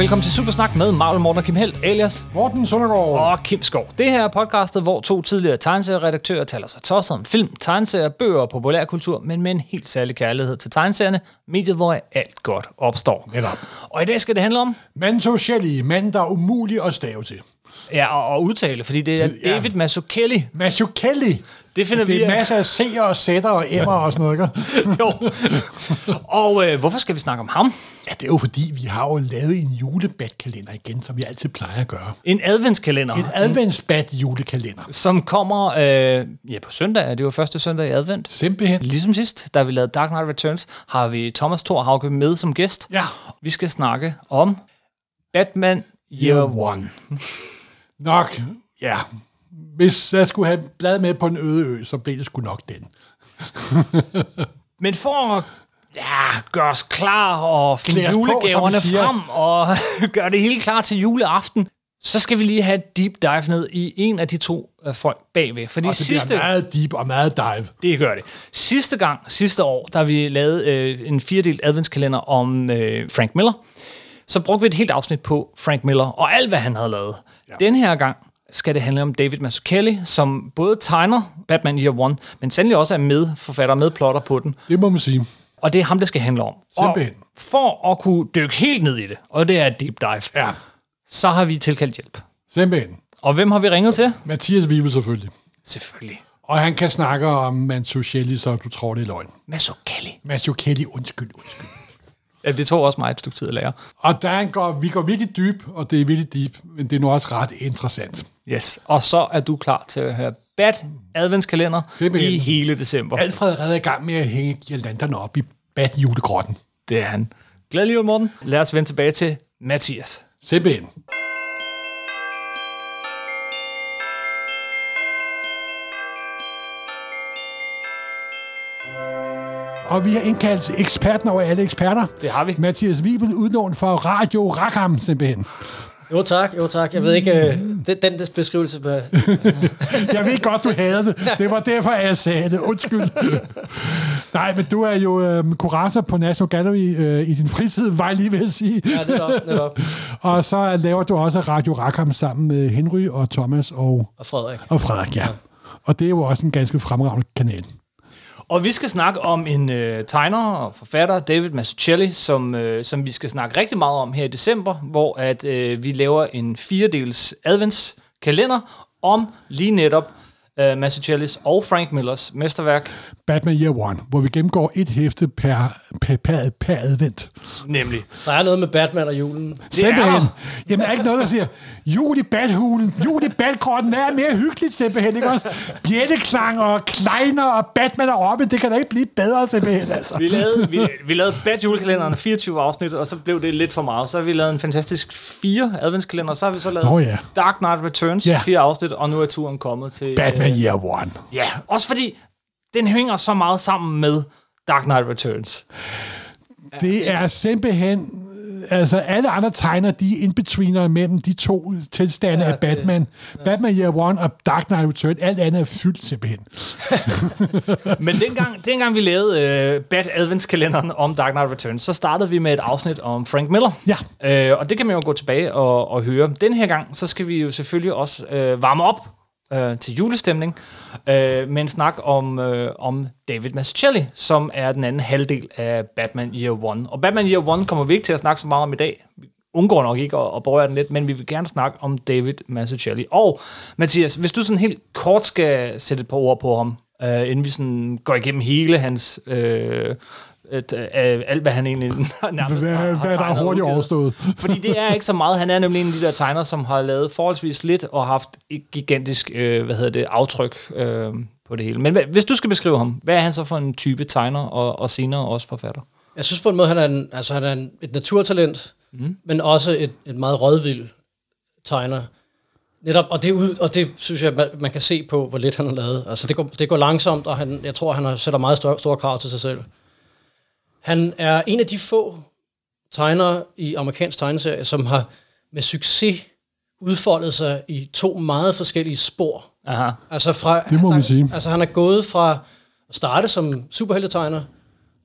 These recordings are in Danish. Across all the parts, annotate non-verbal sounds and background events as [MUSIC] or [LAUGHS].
velkommen til Supersnak med Marvel Morten og Kim Helt, alias Morten Søndergaard. og Kim Skov. Det her er podcastet, hvor to tidligere tegneserieredaktører taler sig tosset om film, tegneserier, bøger og populærkultur, men med en helt særlig kærlighed til tegneserierne, mediet, hvor alt godt opstår. Netop. Og i dag skal det handle om Manto Shelley, mand, der er umulig at stave til. Ja, og, og udtale, fordi det er Ja. David Mazzucchelli. Mazzucchelli. Det finder det vi er af- masser af C'er og Z'er og M'er og sådan noget, ikke? [LAUGHS] jo. og øh, hvorfor skal vi snakke om ham? Ja, det er jo fordi, vi har jo lavet en julebatkalender igen, som vi altid plejer at gøre. En adventskalender. En adventsbat julekalender. som kommer øh, ja, på søndag. Er det jo første søndag i advent. Simpelthen. Ligesom sidst, da vi lavede Dark Knight Returns, har vi Thomas Thor Hauge med som gæst. Ja. Vi skal snakke om Batman Year One. Nok, ja. Hvis jeg skulle have blad med på en øde ø, så blev det sgu nok den. [LAUGHS] Men for at ja, gøre os klar og finde på, julegaverne siger. frem og [LAUGHS] gøre det hele klar til juleaften, så skal vi lige have et deep dive ned i en af de to øh, folk bagved. Fordi Og det sidste... meget deep og meget dive. Det gør det. Sidste gang, sidste år, da vi lavede øh, en firedelt adventskalender om øh, Frank Miller, så brugte vi et helt afsnit på Frank Miller og alt, hvad han havde lavet. Ja. Den her gang skal det handle om David Mazzucchelli, som både tegner Batman Year One, men sandelig også er medforfatter og medplotter på den. Det må man sige. Og det er ham, det skal handle om. Simpelthen. Og for at kunne dykke helt ned i det, og det er deep dive, Ja, så har vi tilkaldt hjælp. simpelthen. Og hvem har vi ringet til? Mathias Wiebe selvfølgelig. Selvfølgelig. Og han kan snakke om Shelley, så du tror, det er løgn. Mazzucchelli. Mazzucchelli, undskyld, undskyld. Ja, det tog også mig et stykke tid at lære. Og der går, vi går virkelig dyb, og det er virkelig deep, men det er nu også ret interessant. Yes. Og så er du klar til at høre Bat adventskalender Simpelthen. i hele december. Alfred er i gang med at hænge girlanderne op i bad julegrotten. Det er han. Glædelig jul, Morten. Lad os vende tilbage til Mathias. Simpelthen. Og vi har indkaldt eksperten over alle eksperter. Det har vi. Mathias Wiebel, udlånt for Radio Rackham, simpelthen. Jo tak, jo tak. Jeg ved ikke, øh, den, den beskrivelse... Med, [LAUGHS] Jeg ved godt, du havde det. Det var derfor, jeg sagde det. Undskyld. [LAUGHS] Nej, men du er jo øh, kurator på National Gallery øh, i din fritid, var jeg lige ved at sige. ja, netop, netop. [LAUGHS] Og så laver du også Radio Rackham sammen med Henry og Thomas og, Og Frederik. og Frederik, ja. Og det er jo også en ganske fremragende kanal. Og vi skal snakke om en øh, tegner og forfatter, David Mazzucchelli, som, øh, som vi skal snakke rigtig meget om her i december, hvor at øh, vi laver en firedels adventskalender om lige netop øh, Mazzucchellis og Frank Millers mesterværk, Batman Year One, hvor vi gennemgår et hæfte per, per, per, per advent. nemlig Der er noget med Batman og julen. Simpelthen. Jamen, er ikke noget, der siger, jul i badhulen, jul i badgrotten, hvad er mere hyggeligt simpelthen, ikke også? Bjælleklang og kleiner og Batman er oppe, det kan da ikke blive bedre simpelthen, altså. Vi lavede, vi, vi lavede Bat julekalenderen 24 afsnit, og så blev det lidt for meget. Så har vi lavet en fantastisk fire adventskalender, så har vi så lavet Nå ja. Dark Knight Returns, Ja. fire afsnit, og nu er turen kommet til... Batman øh, Year One. ja, også fordi den hænger så meget sammen med Dark Knight Returns. Det er simpelthen... Altså, alle andre tegner, de er in-betweener mellem de to tilstande ja, af det- Batman. Ja. Batman Year One og Dark Knight Return. Alt andet er fyldt simpelthen. [LAUGHS] Men dengang, dengang vi lavede øh, Bat adventskalenderen om Dark Knight Returns, så startede vi med et afsnit om Frank Miller. Ja. Øh, og det kan man jo gå tilbage og, og høre. Den her gang, så skal vi jo selvfølgelig også øh, varme op øh, til julestemning øh, med en snak om, øh, om David Mazzucchelli, som er den anden halvdel af Batman Year One. Og Batman Year One kommer vi ikke til at snakke så meget om i dag. Vi undgår nok ikke at, at berøre den lidt, men vi vil gerne snakke om David Mazzucchelli. Og Mathias, hvis du sådan helt kort skal sætte et par ord på ham, øh, inden vi sådan går igennem hele hans... Øh, et, øh, alt, hvad han egentlig [LAUGHS] nærmest Hvad, har, har hvad der er hurtigt udgivet. overstået. [LAUGHS] Fordi det er ikke så meget. Han er nemlig en af de der tegner, som har lavet forholdsvis lidt og haft et gigantisk øh, hvad hedder det, aftryk øh, på det hele. Men hvad, hvis du skal beskrive ham, hvad er han så for en type tegner og, og senere også forfatter? Jeg synes på en måde, han er, en, altså, han er en, et naturtalent, mm. men også et, et meget rådvild tegner. Netop, og det, ud, og det synes jeg, man, man kan se på, hvor lidt han har lavet. Altså, det går, det går langsomt, og han, jeg tror, han har, sætter meget store, store krav til sig selv. Han er en af de få tegnere i amerikansk tegneserie, som har med succes udfoldet sig i to meget forskellige spor. Aha. Altså fra, Det må der, man sige. Altså han er gået fra at starte som superheltetegner,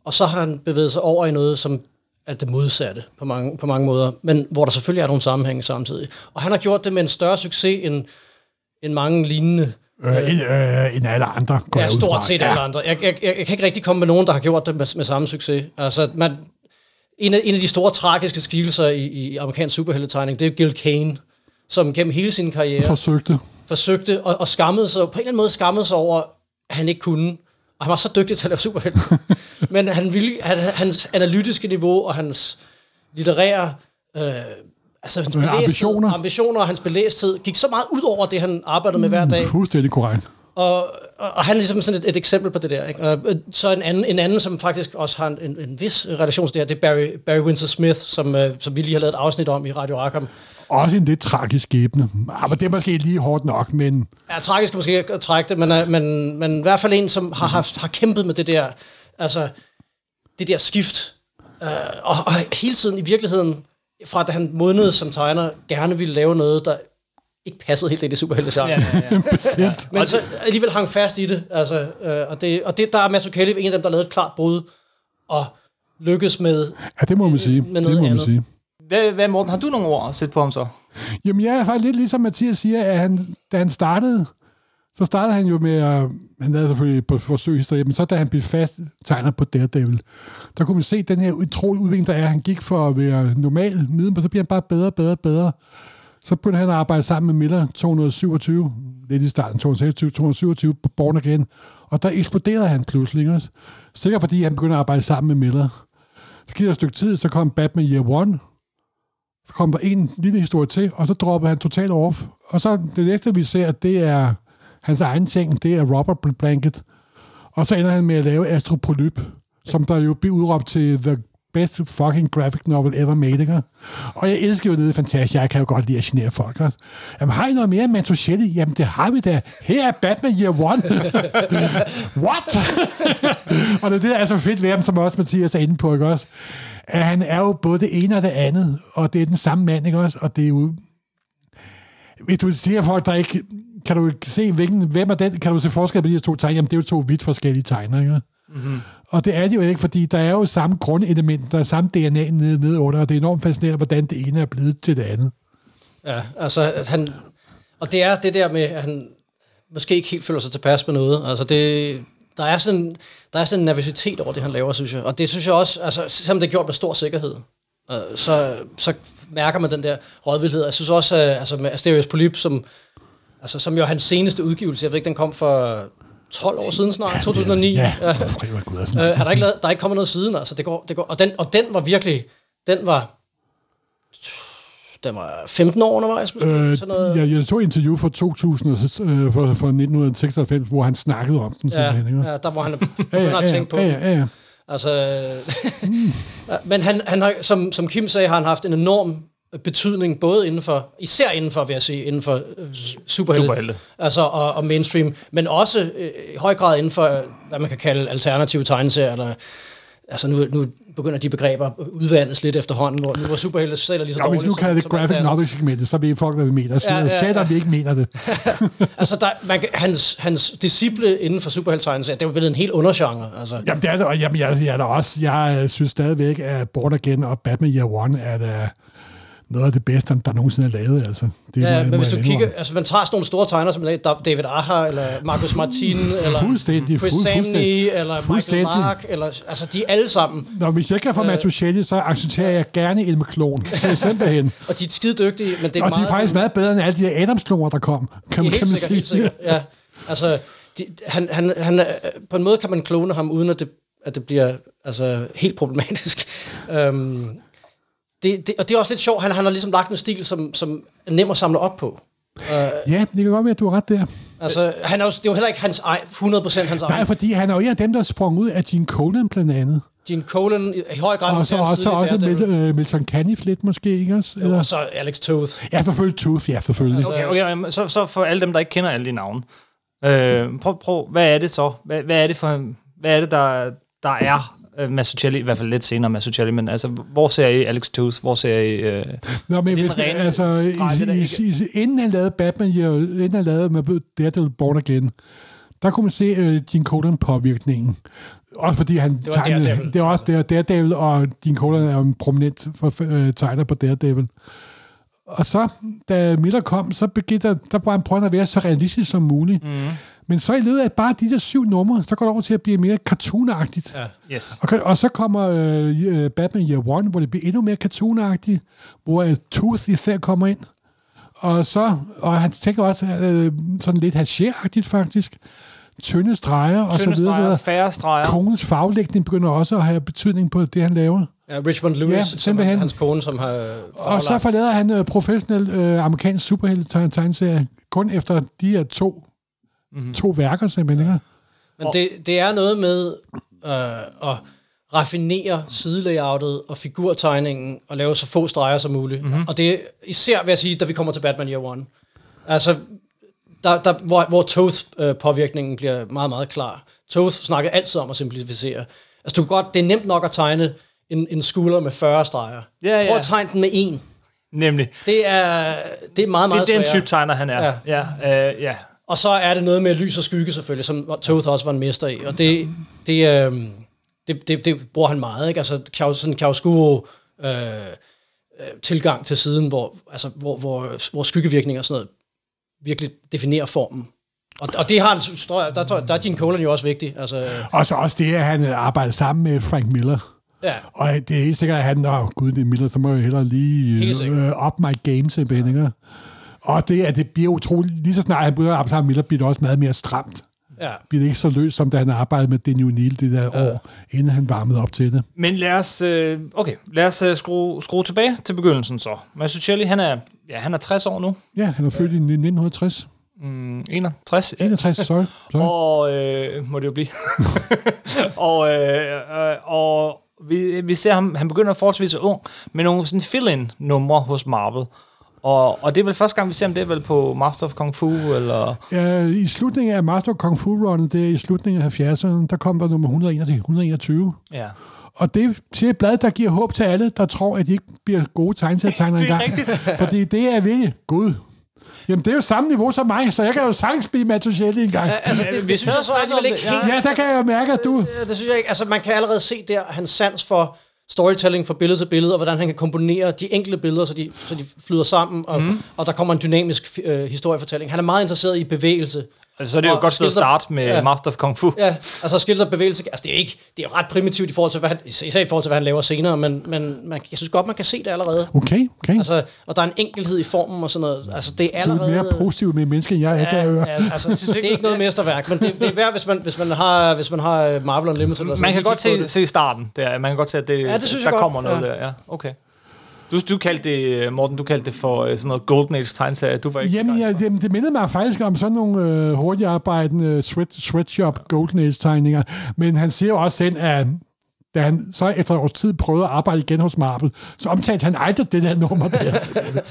og så har han bevæget sig over i noget, som er det modsatte på mange, på mange måder, men hvor der selvfølgelig er nogle sammenhænge samtidig. Og han har gjort det med en større succes end, end mange lignende Øh, end, øh, end alle andre, går Ja, stort set alle andre. Jeg, jeg, jeg, jeg kan ikke rigtig komme med nogen, der har gjort det med, med samme succes. Altså, man, en, af, en af de store tragiske skikkelser i, i amerikansk superheltetegning, det er Gil Kane, som gennem hele sin karriere Forsøgte. forsøgte og, og skammede sig, på en eller anden måde skammede sig over, at han ikke kunne. Og han var så dygtig til at lave superhelte. [LAUGHS] Men han ville, han, hans analytiske niveau og hans litterære øh, altså hans belæsthed, ambitioner. ambitioner og hans belæsthed gik så meget ud over det, han arbejdede med hver dag. Fuldstændig korrekt. Og, og, og han er ligesom sådan et, et eksempel på det der. Ikke? Og, øh, så en anden, en anden, som faktisk også har en, en, en vis relation til det her, det er Barry, Barry Windsor Smith, som, øh, som vi lige har lavet et afsnit om i Radio Arkham. Også en lidt tragisk skæbne. Ah, men det er måske lige hårdt nok, men Ja, tragisk måske at trække det, men, øh, men, men i hvert fald en, som har, haft, har kæmpet med det der, altså det der skift. Øh, og, og hele tiden i virkeligheden, fra da han modnede som tegner, gerne ville lave noget, der ikke passede helt ind i superhelte Ja, ja, ja. [LAUGHS] bestemt. Men så alligevel hang fast i det. Altså, øh, og, det og det, der er Mazzucchelli en af dem, der lavede et klart brud, og lykkedes med... Ja, det må man sige. med Det må man andet. sige. Hvad, hvad, Morten, har du nogle ord at sætte på ham så? Jamen, jeg er faktisk lidt ligesom Mathias siger, at han, da han startede, så startede han jo med at, han lavede selvfølgelig på forsøgshistorie, men så da han blev fast tegner på Daredevil, der kunne man se den her utrolige udvikling, der er. Han gik for at være normal middel, men så bliver han bare bedre, bedre, bedre. Så begyndte han at arbejde sammen med Miller 227, lidt i starten, 226, 227 på Born Again, og der eksploderede han pludselig, ikke også? Sikkert fordi han begyndte at arbejde sammen med Miller. Så gik der et stykke tid, så kom Batman Year One, så kom der en lille historie til, og så droppede han totalt off. Og så det næste, vi ser, det er hans egen ting, det er Robert Blanket. Og så ender han med at lave Astropolyp, som der jo bliver udråbt til the best fucking graphic novel ever made, ikke? Og jeg elsker jo det fantastisk. Jeg kan jo godt lide at genere folk også. Jamen, har I noget mere Mantoschetti? Jamen, det har vi da. Her er Batman Year One. [LAUGHS] What? [LAUGHS] og det er det, der er så fedt ved ham, som også Mathias er inde på, ikke også? At han er jo både det ene og det andet, og det er den samme mand, ikke også? Og det er jo... Hvis du siger folk, der ikke... Kan du se, hvilken, hvem er den? Kan du se forskel på de her to tegner? Jamen, det er jo to vidt forskellige tegner, ikke? Mm-hmm. Og det er det jo ikke, fordi der er jo samme grundelement, der er samme DNA nede, nede under, og det er enormt fascinerende, hvordan det ene er blevet til det andet. Ja, altså han... Og det er det der med, at han måske ikke helt føler sig tilpas med noget. Altså det... Der er, sådan, der er sådan en nervøsitet over det, han laver, synes jeg. Og det synes jeg også, altså, selvom det er gjort med stor sikkerhed, øh, så, så mærker man den der rådvildhed. Jeg synes også, at, altså med Asterios Polyp, som, altså, som jo hans seneste udgivelse, jeg ved ikke, den kom for 12 år siden snart, 2009. Ja, Ja. var Gud, Øh, er der, ikke lavet, der er ikke kommet noget siden, altså det går, det går, og, den, og den var virkelig, den var, den var 15 år undervejs, måske, Øh, sådan noget. jeg, jeg så et interview fra 2000, og så- øh, fra, fra 1996, hvor han snakkede om den. Ja, ikke? ja, der var han ja, ja, tænke på. ja, ja, ja. Altså, ja, [LAUGHS] men han, han har, som, som Kim sagde, har han haft en enorm betydning, både inden for, især inden for, vil jeg sige, inden for øh, superhelte, Superhelte. altså, og, og mainstream, men også øh, i høj grad inden for, øh, hvad man kan kalde alternative tegneserier, eller Altså nu, nu begynder de begreber at udvandes lidt efterhånden, hvor, nu hvor superhelte selv er lige så Ja, hvis nu kalder det graphic andet. novel segmentet, så ved folk, hvad vi mener. Så Ja, ja, ja, ja, vi ikke mener det. [LAUGHS] Altså, der, man, kan- hans, hans disciple inden for superheltegnelse, det jo blevet en helt undergenre. Altså, Jamen, det er det, og jamen, jeg, jeg, er da også, jeg øh, synes stadigvæk, at Born Again og Batman Year One er da noget af det bedste, der nogensinde er lavet. Altså. Det Ja, men hvis du kigger, altså man tager sådan nogle store tegnere som David Aja, eller Marcus Martin, eller Fuldstændig, Chris Samney, fuldstændig. eller Michael. Mark, eller, altså de alle sammen, Når hvis jeg kan få Øh. Mattuchelli, så accepterer jeg gerne Elmer Klon. [LAUGHS] Så simpelthen. og de er skide dygtige, men det er Og de meget... er faktisk meget bedre end alle de der Adams-kloner, der kom. Kan, man- kan helt man sikkert, sige. helt sikkert, ja. Altså, de, han, han, han, på en måde kan man klone ham, uden at det, at det bliver altså, helt problematisk. Um, [LAUGHS] det, det, og det er også lidt sjovt, han, han har ligesom lagt en stil, som, som er nem at samle op på. Ja, det kan godt være, at du har ret der. Altså, han er jo, det er jo heller ikke hans ej, 100% hans Nej, egen. fordi han er jo en af dem, der sprang ud af Gene Colan blandt andet. Gene Colan i, i høj grad Og så også, også Daredevil. Mil, øh, Milton Caniff lidt måske, ikke også? Jo, Eller? og så Alex Toth. Ja, selvfølgelig Tooth, ja, selvfølgelig. Okay, okay, så, så for alle dem, der ikke kender alle de navne. Øh, prøv, prøv, hvad er det så? Hvad, hvad er det for, hvad er det, der, der er uh, Mazzucchelli, i hvert fald lidt senere Mazzucchelli, men altså, hvor ser I Alex Tooth? Hvor ser I... Uh, Nå, men Det hvis, rene altså, streg, det i, i, i, inden han lavede Batman, ja, inden han lavede med Daredevil Born Again, der kunne man se øh, Gene Colan påvirkningen. Også fordi han var Daredevil. det er også der, Daredevil, og Gene Colan er en prominent for, øh, tegner på Daredevil. Og så, da Miller kom, så begyndte der, der var han prøvet at være så realistisk som muligt. Mm. Men så i løbet af bare de der syv numre, så går det over til at blive mere cartoonagtigt. Ja. Yes. Og, og så kommer øh, øh, Batman Year One, hvor det bliver endnu mere cartoonagtigt, hvor øh, Tooth især kommer ind. Og så, og han tænker også øh, sådan lidt haché faktisk, tynde streger og så videre. Så streger, videre. færre streger. Konens faglægning begynder også at have betydning på det, han laver. Ja, Richmond Lewis, Ja, simpelthen. hans kone, som har Og så forlagt. forlader han øh, professionel øh, amerikansk superhelte-tegneserie kun efter de her to, mm-hmm. to værker simpelthen. Ikke? Men det, det er noget med øh, at raffinere sidelayoutet og figurtegningen og lave så få streger som muligt. Mhm. Mm-hmm. Og det er især, vil jeg sige, da vi kommer til Batman Year One. Altså, der, der, hvor, hvor Toth-påvirkningen bliver meget, meget klar. Toth snakker altid om at simplificere. Altså, du kan godt, det er nemt nok at tegne en, en skulder med 40 streger. Ja, ja. Prøv at tegne den med en. Nemlig. Det er, det er meget, Det er meget den sværere. type tegner, han er. Ja. Ja, øh, ja. Og så er det noget med lys og skygge selvfølgelig, som Toth også var en mester i. Og det, det, øh, det, det, det bruger han meget. Ikke? Altså sådan en chiaroscuro øh, øh, tilgang til siden, hvor, altså, hvor, hvor, hvor skyggevirkninger og sådan noget virkelig definerer formen. Og, og det har han, der, jeg, der er Gene Colan jo også vigtig. Altså, øh, Og så også det, at han arbejder sammen med Frank Miller. ja. Og det er helt sikkert, at han, åh gud, det er Miller, så må jeg hellere lige øh, up my game simpelthen. Ikke? Og det, at det bliver utroligt, lige så snart han begynder at arbejde sammen med Miller, bliver det også meget mere stramt. ja. Bliver det ikke så løst, som da han arbejdede med Daniel Neal det der ja. år, inden han varmede op til det. Men lad os, øh, okay, lad os øh, skrue, skrue tilbage til begyndelsen så. Mazzucchelli, han er, ja, han er 60 år nu. Ja, han er født i 1960. Mm, 61. 61, sorry. sorry. [LAUGHS] Og øh, må det jo blive. [LAUGHS] og øh, øh, og vi, vi ser ham, han begynder forholdsvis ung, med nogle sådan fill-in numre hos Marvel. Og, og det er vel første gang, vi ser ham, det er vel på Master of Kung Fu, eller... Ja, I slutningen af Master of Kung Fu Run, det er i slutningen af 70'erne, der kom der nummer 121. 121. Ja. Og det er et blad, der giver håb til alle, der tror, at de ikke bliver gode tegneserietegnere [LAUGHS] Det er engang. [LAUGHS] Fordi det er virkelig Gud. Jamen, det er jo samme niveau som mig, så jeg kan jo sagtens blive Mattuchelli engang. Altså, Men, det, øh, det, vi det synes jeg så alligevel ikke om helt... Ja, der kan jeg jo mærke, at du... Ja, det synes jeg ikke. Altså, man kan allerede se der hans sans for storytelling fra billede til billede, og hvordan han kan komponere de enkelte billeder, så de, så de flyder sammen, og, mm. og der kommer en dynamisk øh, historiefortælling. Han er meget interesseret i bevægelse. Altså, så er det jo Og et godt sted at starte med ja. Master of Kung Fu. Ja, altså skildrer bevægelse. Altså, det er, ikke, det er jo ret primitivt i forhold til, hvad han, især i forhold til, hvad han laver senere, men, men man, jeg synes godt, man kan se det allerede. Okay, okay. Altså, og der er en enkelhed i formen og sådan noget. Altså, det er du er allerede... mere positiv med mennesker, end jeg er. Ja, der, ja, altså, det er ikke noget mesterværk, men det, det er værd, hvis man, hvis man har, hvis man har Marvel Unlimited. sådan Man kan godt se, se starten. Der. Man kan godt se, at det, Ja, det synes der jeg godt. kommer noget Ja. der. Ja, okay. Du, du kaldte det, Morten, du kaldte det for øh, sådan noget Golden Age tegneserie. Du var ikke Jamen, jeg, jamen, det mindede mig faktisk om sådan nogle øh, hurtigt arbejdende sweat, sweatshop Golden Age-tegninger. Men han siger jo også selv, at da han så efter et års tid prøvede at arbejde igen hos Marvel, så omtalte han aldrig det der nummer der.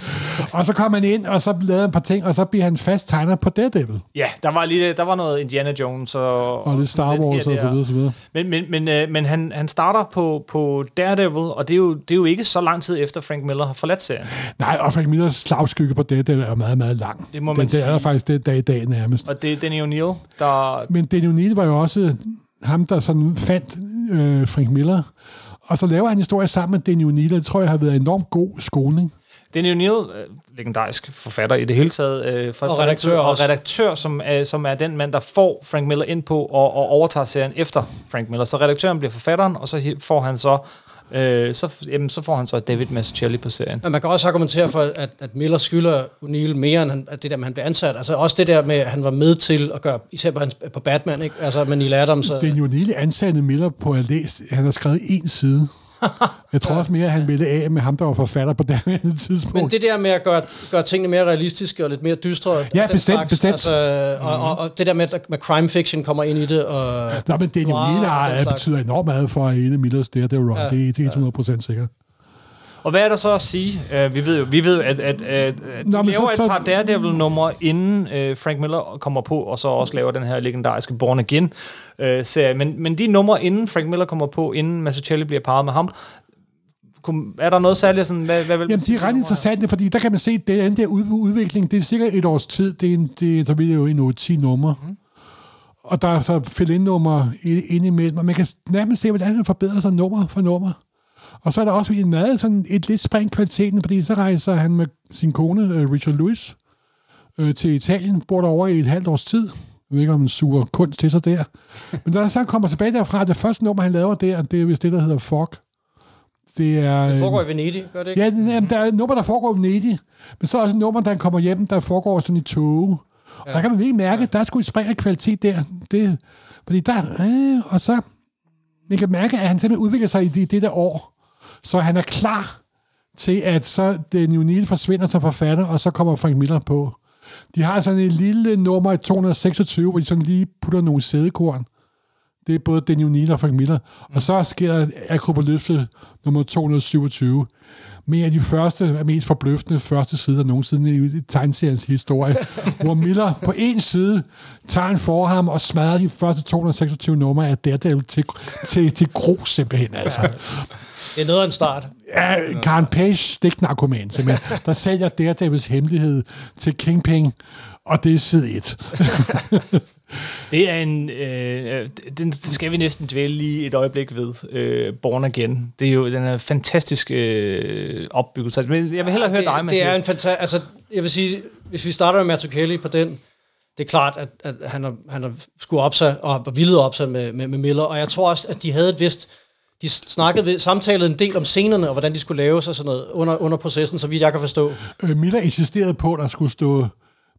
[LAUGHS] og så kom han ind, og så lavede et par ting, og så bliver han fast tegner på Daredevil. Ja, der var, lige, der var noget Indiana Jones og, Og lidt Star Wars her og så der. videre, så videre. Men, men, men, øh, men han, han starter på, på Daredevil, og det er, jo, det er jo ikke så lang tid efter Frank Miller har forladt serien. Nej, og Frank Millers slagskygge på Daredevil er meget, meget lang. Det må man det, det er sige. faktisk det dag i dag nærmest. Og det er Danny O'Neill, der... Men Daniel Neal var jo også ham, der sådan fandt øh, Frank Miller. Og så laver han historie sammen med Daniel Neal, og det tror jeg har været en enormt god skoling. Danny O'Neill, øh, legendarisk forfatter i det hele taget. Øh, for, Og redaktør og redaktør, som er, som er den mand, der får Frank Miller ind på og, og overtager serien efter Frank Miller. Så redaktøren bliver forfatteren, og så får han så... Øh, så, jamen, så får han så David Mazzucchelli på serien. Men man kan også argumentere for, at, at Miller skylder O'Neill mere, end han, at det der med, han blev ansat. Altså også det der med, at han var med til at gøre, især på, hans, på Batman, ikke? Altså med Neil Adams. Og, Daniel Neal ansatte Miller på at læse, han har skrevet en side. Jeg tror også mere, at han ville af med ham, der var forfatter på det andet tidspunkt. men det der med at gøre, gøre tingene mere realistiske og lidt mere dystre. Ja, bestemt, bestemt. Altså, og, og, og, det der med, at med crime fiction kommer ind i det. Og, Nå, men Daniel er, slags. betyder enormt meget for hele Millers der, det er, run. Ja, ja, det er det er 100% sikkert. Og hvad er der så at sige? Uh, vi ved jo, vi ved, at, at, at, at Nå, de laver så- et par Daredevil-numre, inden uh, Frank Miller kommer på, og så også laver den her legendariske Born Again-serie. men, men de numre, inden Frank Miller kommer på, inden Mazzucchelli bliver parret med ham, er der noget særligt sådan, hvad, hvad vil Jamen, sige, de er ret interessante, fordi der kan man se, at den der ud- udvikling, det er sikkert et års tid, det er, en, det, er, der vil jo en 8-10 numre. Mm. og der er så fill-in-nummer ind imellem, og man kan nærmest se, hvordan han forbedrer sig nummer for nummer. Og så er der også en meget sådan et lidt spring kvaliteten, fordi så rejser han med sin kone, øh, Richard Lewis, øh, til Italien, bor der over i et halvt års tid. Jeg ved ikke, om han suger kunst til sig der. [LAUGHS] Men da han så kommer tilbage derfra, det første nummer, han laver der, det er vist det, der hedder Fog. Det, er, det foregår i Venedig, gør det ikke? Ja, der er nummer, der foregår i Venedig, men så er også nummer, der kommer hjem, der foregår sådan i tog. Ja. Og der kan man virkelig mærke, at der skulle springe af kvalitet der. Det, fordi der, øh, og så, man kan mærke, at han simpelthen udvikler sig i det, det der år. Så han er klar til, at så den Neal forsvinder som forfatter, og så kommer Frank Miller på. De har sådan et lille nummer i 226, hvor de sådan lige putter nogle sædekorn. Det er både Daniel Neal og Frank Miller. Og så sker der Akropolypse nummer 227 med af de første, mest forbløffende første sider nogensinde i tegneseriens historie, [LAUGHS] hvor Miller på en side tager en forham og smadrer de første 226 numre af Daredevil til, til, til grus simpelthen. Altså. Det er noget af en start. Ja, Karen Page, stiknarkoman, simpelthen. [LAUGHS] Der sælger Daredevils hemmelighed til Kingpin, og det er side 1. [LAUGHS] det er en... Øh, den, det skal vi næsten dvæle lige et øjeblik ved. Øh, Born Again. Det er jo den er fantastisk øh, opbyggelse. Men jeg vil hellere ja, høre dig, Mathias. Det er en fantastisk... Altså, jeg vil sige, hvis vi starter med Matthew på den, det er klart, at, at han, har, han har skulle op sig, og har vildet op sig med, med, med Miller, og jeg tror også, at de havde et vist de snakkede ved, samtalede en del om scenerne, og hvordan de skulle laves og sådan noget under, under processen, så vidt jeg kan forstå. Øh, Miller insisterede på, at der skulle stå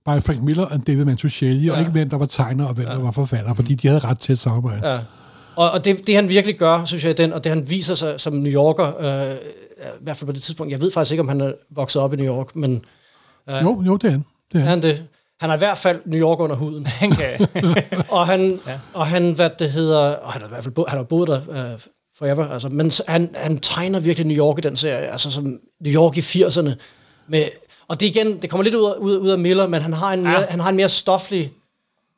by Frank Miller og David Mantuchelli, ja. og ikke hvem der var tegner og hvem ja. der var forfatter, fordi de havde ret til at samarbejde. Ja. Og, og det, det han virkelig gør, synes jeg, den, og det han viser sig som New Yorker, øh, i hvert fald på det tidspunkt, jeg ved faktisk ikke, om han er vokset op i New York, men... Øh, jo, jo, det er han. Det er han. det. Han har i hvert fald New York under huden. Han kan. [LAUGHS] og han, ja. og han, hvad det hedder, og han har i hvert fald bo, han har boet der øh, forever, altså, men han, han tegner virkelig New York i den serie, altså som New York i 80'erne, med og det igen, det kommer lidt ud af, ud, ud af Miller, men han har en mere, ja. han har en mere stoflig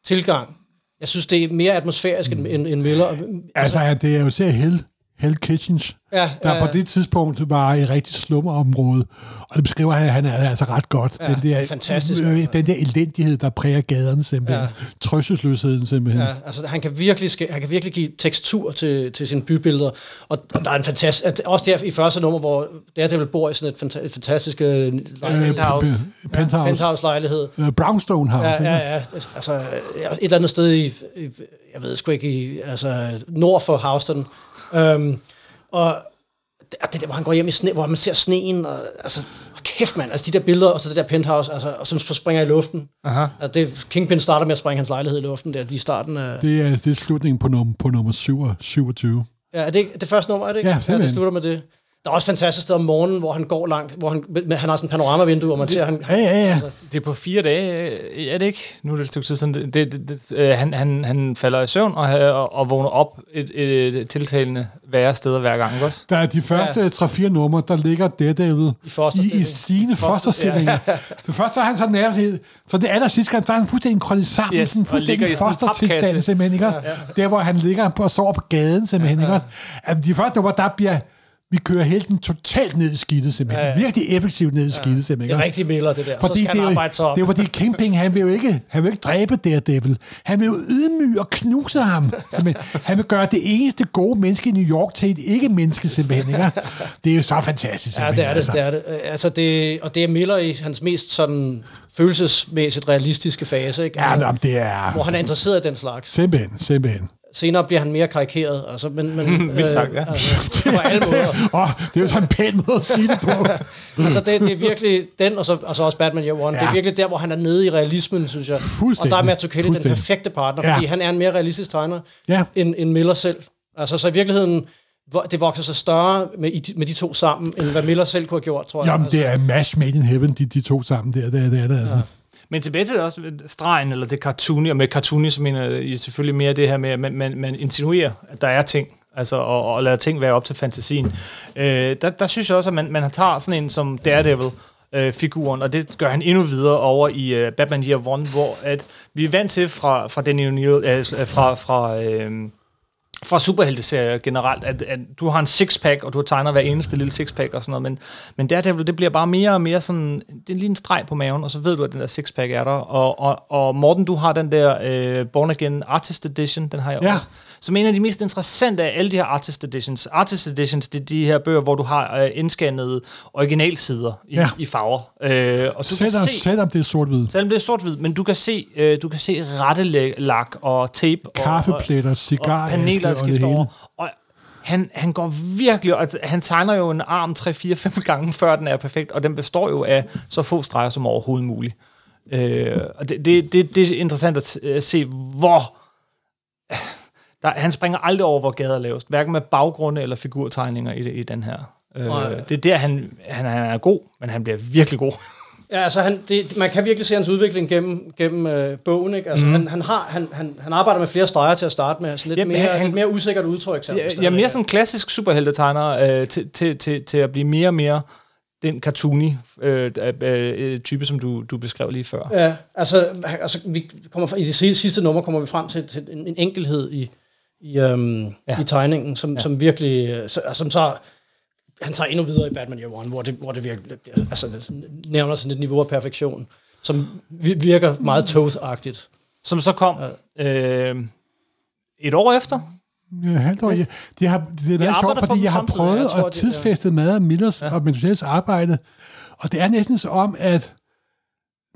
tilgang. Jeg synes, det er mere atmosfærisk mm. end, end Miller. Altså, altså ja, det er jo ser Hell, Hell Kitchens, ja, der ja, ja. på det tidspunkt var i rigtig slumområde. Og det beskriver han, han er altså ret godt. Ja, den der, fantastisk. Øh, altså. den der elendighed, der præger gaderne simpelthen. Ja. Trøstesløsheden simpelthen. Ja, altså han kan virkelig, han kan virkelig give tekstur til, til sine bybilleder. Og, og der er en fantastisk... Også der i første nummer, hvor Daredevil bor i sådan et, fanta- et fantastisk øh, penthouse, penthouse. Ja, penthouse lejlighed. Uh, Brownstone House. Ja, ja, ja, altså et eller andet sted i, i jeg ved sgu ikke, i, altså nord for Houston. Um, og det, det der, hvor han går hjem i sne, hvor man ser sneen, og, altså, kæft mand, altså de der billeder, og så det der penthouse, altså, og som springer i luften. Aha. Altså, det, Kingpin starter med at springe hans lejlighed i luften, der i starten af... Det er, det er slutningen på, num, på nummer 27. Ja, er det det første nummer, er det ikke? Ja, ja, det slutter med det. Der er også fantastisk sted om morgenen, hvor han går langt, hvor han, han har sådan en panoramavindue, hvor man ser, han... Ja, ja, ja. Altså, det er på fire dage, øh, er det ikke? Nu er det et stykke tid siden. Det, det, det, øh, han, han, han falder i søvn og, og, og vågner op et, et, et tiltalende værre steder hver gang, også? Der er de første ja. 3-4 numre, der ligger Daredevil i, i, i sine fosterstillinger. Ja. det første er han så nærmest, så det aller sidste gang, der er han fuldstændig krøllet sammen, yes, sådan fuldstændig fostertilstand simpelthen, ikke? Ja, ja. Der, hvor han ligger og sover på gaden simpelthen, ja, ja. ikke? Altså, de første numre, der bliver vi kører helten totalt ned i skidtet, simpelthen. Ja, ja. Virkelig effektivt ned i skidtet, simpelthen. Det er rigtig Miller, det der. Fordi så skal det, han arbejde sig op. Det er fordi Kingpin, han vil jo ikke, han vil ikke dræbe Daredevil. Han vil jo ydmyge og knuse ham. Simpelthen. Han vil gøre det eneste gode menneske i New York til et ikke-menneske, simpelthen. Ikke? Det er jo så fantastisk, Ja, det er det, altså. det er det. Altså, det. Og det er Miller i hans mest sådan følelsesmæssigt realistiske fase, ikke? Altså, ja, det er... Hvor han er interesseret i den slags. Simpelthen, simpelthen. Senere bliver han mere karikeret, altså, men, men [LAUGHS] Vildt sagt, ja. Øh, altså, på alle måder. [LAUGHS] oh, det er jo sådan en pæn måde at sige det på. [LAUGHS] altså, det, det er virkelig den, og så, og så også Batman Year One, ja. det er virkelig der, hvor han er nede i realismen, synes jeg. Og der er Mazzucchelli den perfekte partner, ja. fordi han er en mere realistisk tegner, ja. end, end Miller selv. Altså, så i virkeligheden, det vokser sig større med, med de to sammen, end hvad Miller selv kunne have gjort, tror jeg. Jamen, altså. det er match made in heaven, de, de to sammen der, det er det, er det altså. Ja. Men tilbage til også stregen, eller det cartoony, og med cartoony, så mener jeg selvfølgelig mere det her med, at man, man, man insinuerer, at der er ting, altså, og, og lader ting være op til fantasien. Øh, der, der synes jeg også, at man, man tager sådan en som Daredevil, øh, figuren, og det gør han endnu videre over i uh, Batman Year One, hvor at vi er vant til fra, fra Danny O'Neill, øh, fra, fra øh, fra superhelteserier generelt, at, at du har en six-pack, og du tegner hver eneste lille six-pack og sådan noget, men, men Daredevil, det bliver bare mere og mere sådan, det er lige en streg på maven, og så ved du, at den der six-pack er der, og, og, og Morten, du har den der øh, Born Again Artist Edition, den har jeg Ja. også, som en af de mest interessante af alle de her Artist Editions. Artist Editions, det er de her bøger, hvor du har øh, indscannede originalsider i, Ja. i farver, øh, og du Selvom, kan se... selvom det er sort-hvid. Selvom det er sort-hvid, men du kan se, øh, du kan se rettelak og tape Kaffepletter, og, cigar, og paneler, og det over. Og han, han går virkelig, og han tegner jo en arm 3-4-5 gange, før den er perfekt, og den består jo af så få streger som overhovedet muligt. Øh, og det, det, det, det er interessant at øh, se, hvor... Der, han springer aldrig over, hvor gader er lavest, hverken med baggrunde eller figurtegninger i, i den her. Nej. Øh, det er der, han, han, han er god, men han bliver virkelig god. [LAUGHS] Ja, altså han, det, man kan virkelig se hans udvikling gennem, gennem øh, bogen, ikke? Altså mm. han, han, har, han, han, han arbejder med flere streger til at starte med, sådan lidt, Jamen, mere, han- lidt mere usikkert udtryk. selv jeg er mere er- sådan klassisk superheltetegner øh, til, til, til, til at blive mere og mere den cartoony øh, øh, type, som du, du beskrev lige før. Ja, altså, altså vi kommer i det sidste sidste nummer kommer vi frem til, til en, en enkelhed i, i, øhm, Ja. ja. i tegningen, som, ja. som virkelig, øh, som så, han tager endnu videre i Batman Year One, hvor det, hvor det virkelig, altså, det nævner sådan et niveau af perfektion, som vi- virker meget Toth-agtigt. Som så kom øh, et år efter. Ja, halvt år. Ja, de har, det er meget arbejder sjovt, fordi jeg har samtidig. prøvet Jeg tror, at det- tidsfæste meget af Millers ja. og Mentuels arbejde, og det er næsten så om, at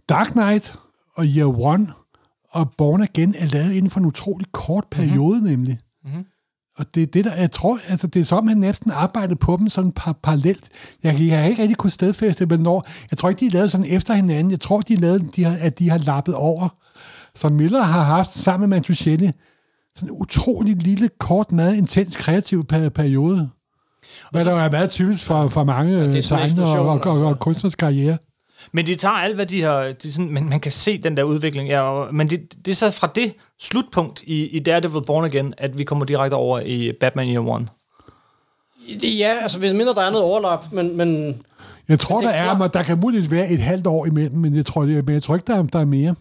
Dark Knight og Year One og Born Again er lavet inden for en utrolig kort periode, mm-hmm. nemlig. Mhm. Og det er det, der, jeg tror, altså det er som, han næsten arbejdede på dem sådan par, parallelt. Jeg, jeg har ikke rigtig kunnet stedfæste, hvornår. Jeg tror ikke, de er lavet sådan efter hinanden. Jeg tror, de er lavet, de har, at de har lappet over. Så Miller har haft sammen med Mantuchelli sådan en utrolig lille, kort, meget intens kreativ per- periode. Hvad der jo er meget typisk for, for mange en tegnere og, og, og, og altså. kunstners karriere. Men de tager alt, hvad de har... De sådan, man, man kan se den der udvikling. Ja, og, men det, det er så fra det slutpunkt i, i Daredevil Born Again, at vi kommer direkte over i Batman Year One. Det- Ja, altså hvis mindre der er noget overlap, men, men Jeg tror, Men der det er er, klart- der kan muligvis være et halvt år imellem, men jeg tror, det, men jeg tror ikke, der er, der er mere.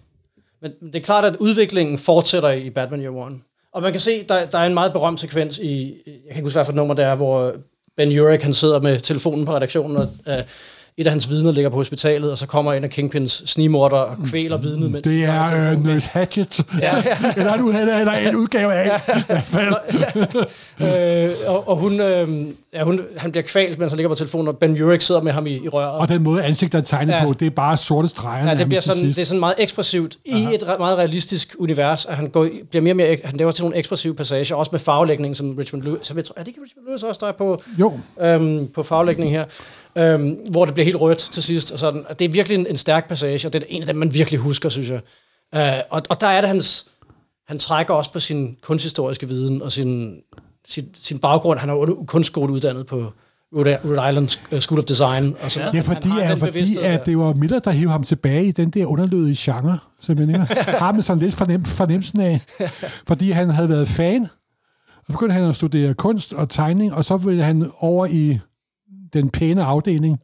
Men det er klart, at udviklingen fortsætter i Batman Year One. Og man kan se, der, der er en meget berømt sekvens i, jeg kan ikke huske, hvad for nummer det er, hvor Ben Urich, han sidder med telefonen på redaktionen, og uh, et af hans vidner ligger på hospitalet, og så kommer en af Kingpins snigmorder og kvæler vidnet, mens Det er øh. Nurse Hatchet. Ja, ja. [LAUGHS] eller, en, eller, eller en udgave af. Fanden? øh, og, og hun, øh, ja, hun, han bliver kvalt, mens han ligger på telefonen, og Ben Urich sidder med ham i, i røret. Og den måde, ansigtet er tegnet Ja. på, det er bare sorte streger. Ja, det bliver sådan, det er sådan meget ekspressivt i et meget realistisk univers, at han går, bliver mere og mere, han laver til nogle ekspressive passager, også med farvelægning, som Richmond Lewis, så jeg tror, er det ikke Richmond Lewis også, der er på, Jo, øhm, på farvelægning her, øhm, hvor det bliver helt rødt til sidst, og sådan. Og det er virkelig en, en stærk passage, og det er en af dem, man virkelig husker, synes jeg. Øh, og, og der er det hans, han trækker også på sin kunsthistoriske viden, og sin, sin, sin baggrund, han er jo kunstskoleuddannet på Rhode Island øh, School of Design, og sådan. ja, fordi, han er, fordi bevidsthed at det var Miller, der hævde ham tilbage i den der underlødige genre, simpelthen. Ikke? [LAUGHS] Har man sådan lidt fornem, fornemmelsen af, fordi han havde været fan, og så begyndte han at studere kunst og tegning, og så ville han over i den pæne afdeling,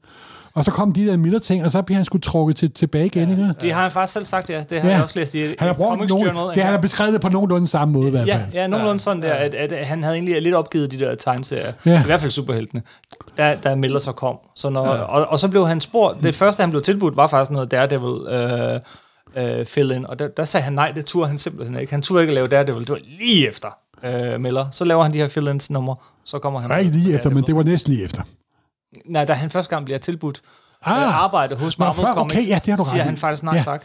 og så kom de der Miller-ting, og så blev han skulle trukket til, tilbage igen. Ikke? Det har han faktisk selv sagt, ja. Det har Ja. jeg også læst i Han har brugt nogen, Journal. det han har beskrevet det på nogenlunde samme måde i hvert Ja, fald. ja nogenlunde sådan der, at, at han havde egentlig lidt opgivet de der tegneserier. Ja. I hvert fald superheltene. Da, da Miller så kom. Så når, ja. og, og så blev han spurgt, det første han blev tilbudt, var faktisk noget Daredevil øh, øh, fill-in, og der, der sagde han nej, det turde han simpelthen ikke. Han turde ikke lave Daredevil, det var lige efter øh, Miller. Så laver han de her fill-ins nummer, så kommer han... Nej, ikke lige efter, men det var næsten lige efter. Nej, da han første gang bliver tilbudt Ah. ah, arbejde hos Marvel før- Comics, okay, ja, det har du siger han faktisk nej Ja. tak.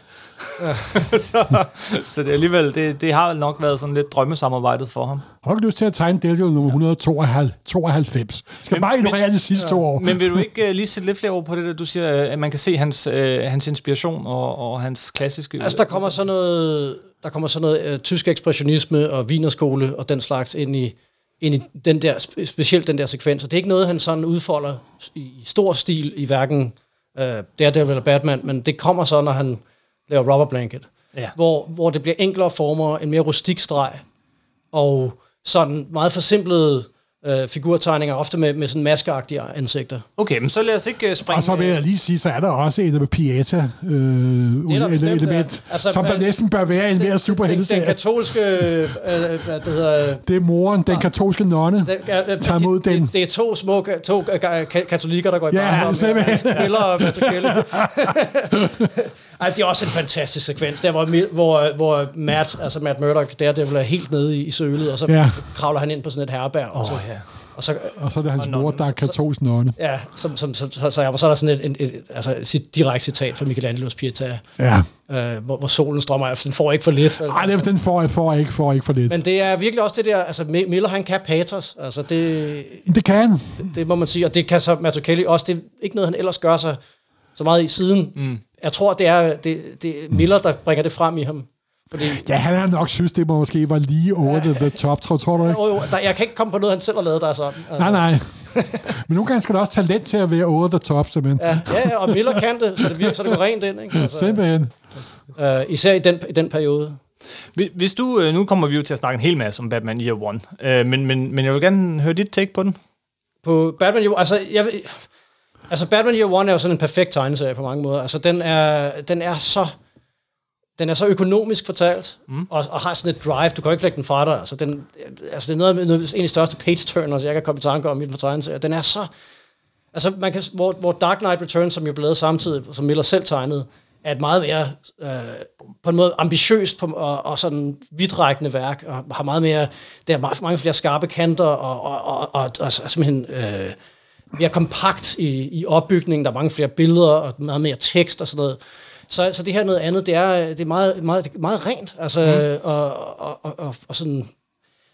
[LAUGHS] så, så det er alligevel, det, det har vel nok været sådan lidt drømmesamarbejdet for ham. Har du ikke lyst til at tegne Delio nummer 192? Skal Men- bare ignorere men- de sidste to år. Men vil du [LAUGHS] ikke uh, lige sætte lidt flere ord på det, der du siger, at man kan se hans, uh, hans inspiration og, og hans klassiske... Altså, der kommer sådan noget, der kommer sådan noget øh, tysk ekspressionisme og vinerskole og den slags ind i, ind i den der, spe- specielt den der sekvens. Og det er ikke noget, han sådan udfolder i, i stor stil i hverken øh, Daredevil eller Batman, men det kommer så, når han laver Rubber Blanket. Ja. Hvor, hvor det bliver enklere former, en mere rustik streg, og sådan meget forsimplede øh, figurtegninger, ofte med, med sådan maskeagtige ansigter. Okay, men så lad os ikke uh, springe... Og så vil jeg lige sige, så er der også et Pieta øh, der bestemt, element, ja. Altså, som der øh, næsten bør være i en mere Den, den superhelteserie. katolske... Øh, hvad det hedder... Det er moren, den katolske nonne. Den, ja, Tag imod det, den. Det, det er to små to ka- ka- katolikker, der går i Ja, barndom. simpelthen. Miller og Matukelle. [LAUGHS] Ej, det er også en fantastisk sekvens, der hvor, hvor, hvor Matt, altså Matt Murdock, der der er helt nede i, i sølet, og så Ja. kravler han ind på sådan et herberg, og så, ja. og så Og så er det hans Og mor, der er katolsk nonne. Ja, som, som, som, så, så, så er der sådan et, et, et, altså et direkte citat fra Michelangelos Pieta, Ja. øh, hvor, hvor solen strømmer af, for den får ikke for lidt. vel? Ej, det- den får får ikke, får ikke for lidt. Men, det er virkelig også det der, altså Mi- Miller han kan patos, altså det, det kan han. det, det må man sige, og det kan så Mazzucchelli også, det er ikke noget, han ellers gør sig så meget i siden. Mm. Jeg tror, det er, det, det er Miller, der bringer det frem i ham. Fordi, Ja, han har nok synes, det måske var lige over the, the top, tror, tror du ikke? jo, jo, der, jeg kan ikke komme på noget, han selv har lavet, der er sådan. Altså. Nej, nej. Men nogle gange skal der også talent til at være over the top, simpelthen. Ja, ja, ja, og Miller kan det, så det virker, så det går rent ind. Ikke? Altså, Simpelthen. øh, især i den, i den periode. Hvis- Hvis du, øh, nu kommer vi jo til at snakke en hel masse om Batman Year One, øh, men, men, men jeg vil gerne høre dit take på den. På Batman Year altså, jeg, vil- altså Batman Year One er jo sådan en perfekt tegneserie på mange måder. Altså, den er, den er så den er så økonomisk fortalt, mm. og, og har sådan et drive, du kan ikke lægge den fra dig. Altså, den, altså det er noget af, noget, en af de største page-turners, jeg kan komme i tanke om i den for tegneserie. Den er så... Altså, man kan, hvor, hvor Dark Knight Returns, som jo blev lavet samtidig, som Miller selv tegnede, er et meget mere, øh, på en måde ambitiøst på, og, og sådan vidtrækkende værk, og har meget mere, der er meget, mange flere skarpe kanter, og, og, og, og, og simpelthen øh, mere kompakt i, i opbygningen, der er mange flere billeder, og meget mere tekst og sådan noget. Så, så det her er noget andet, det er, det er meget, meget, meget rent, altså, mm. og, og, og, og, og sådan,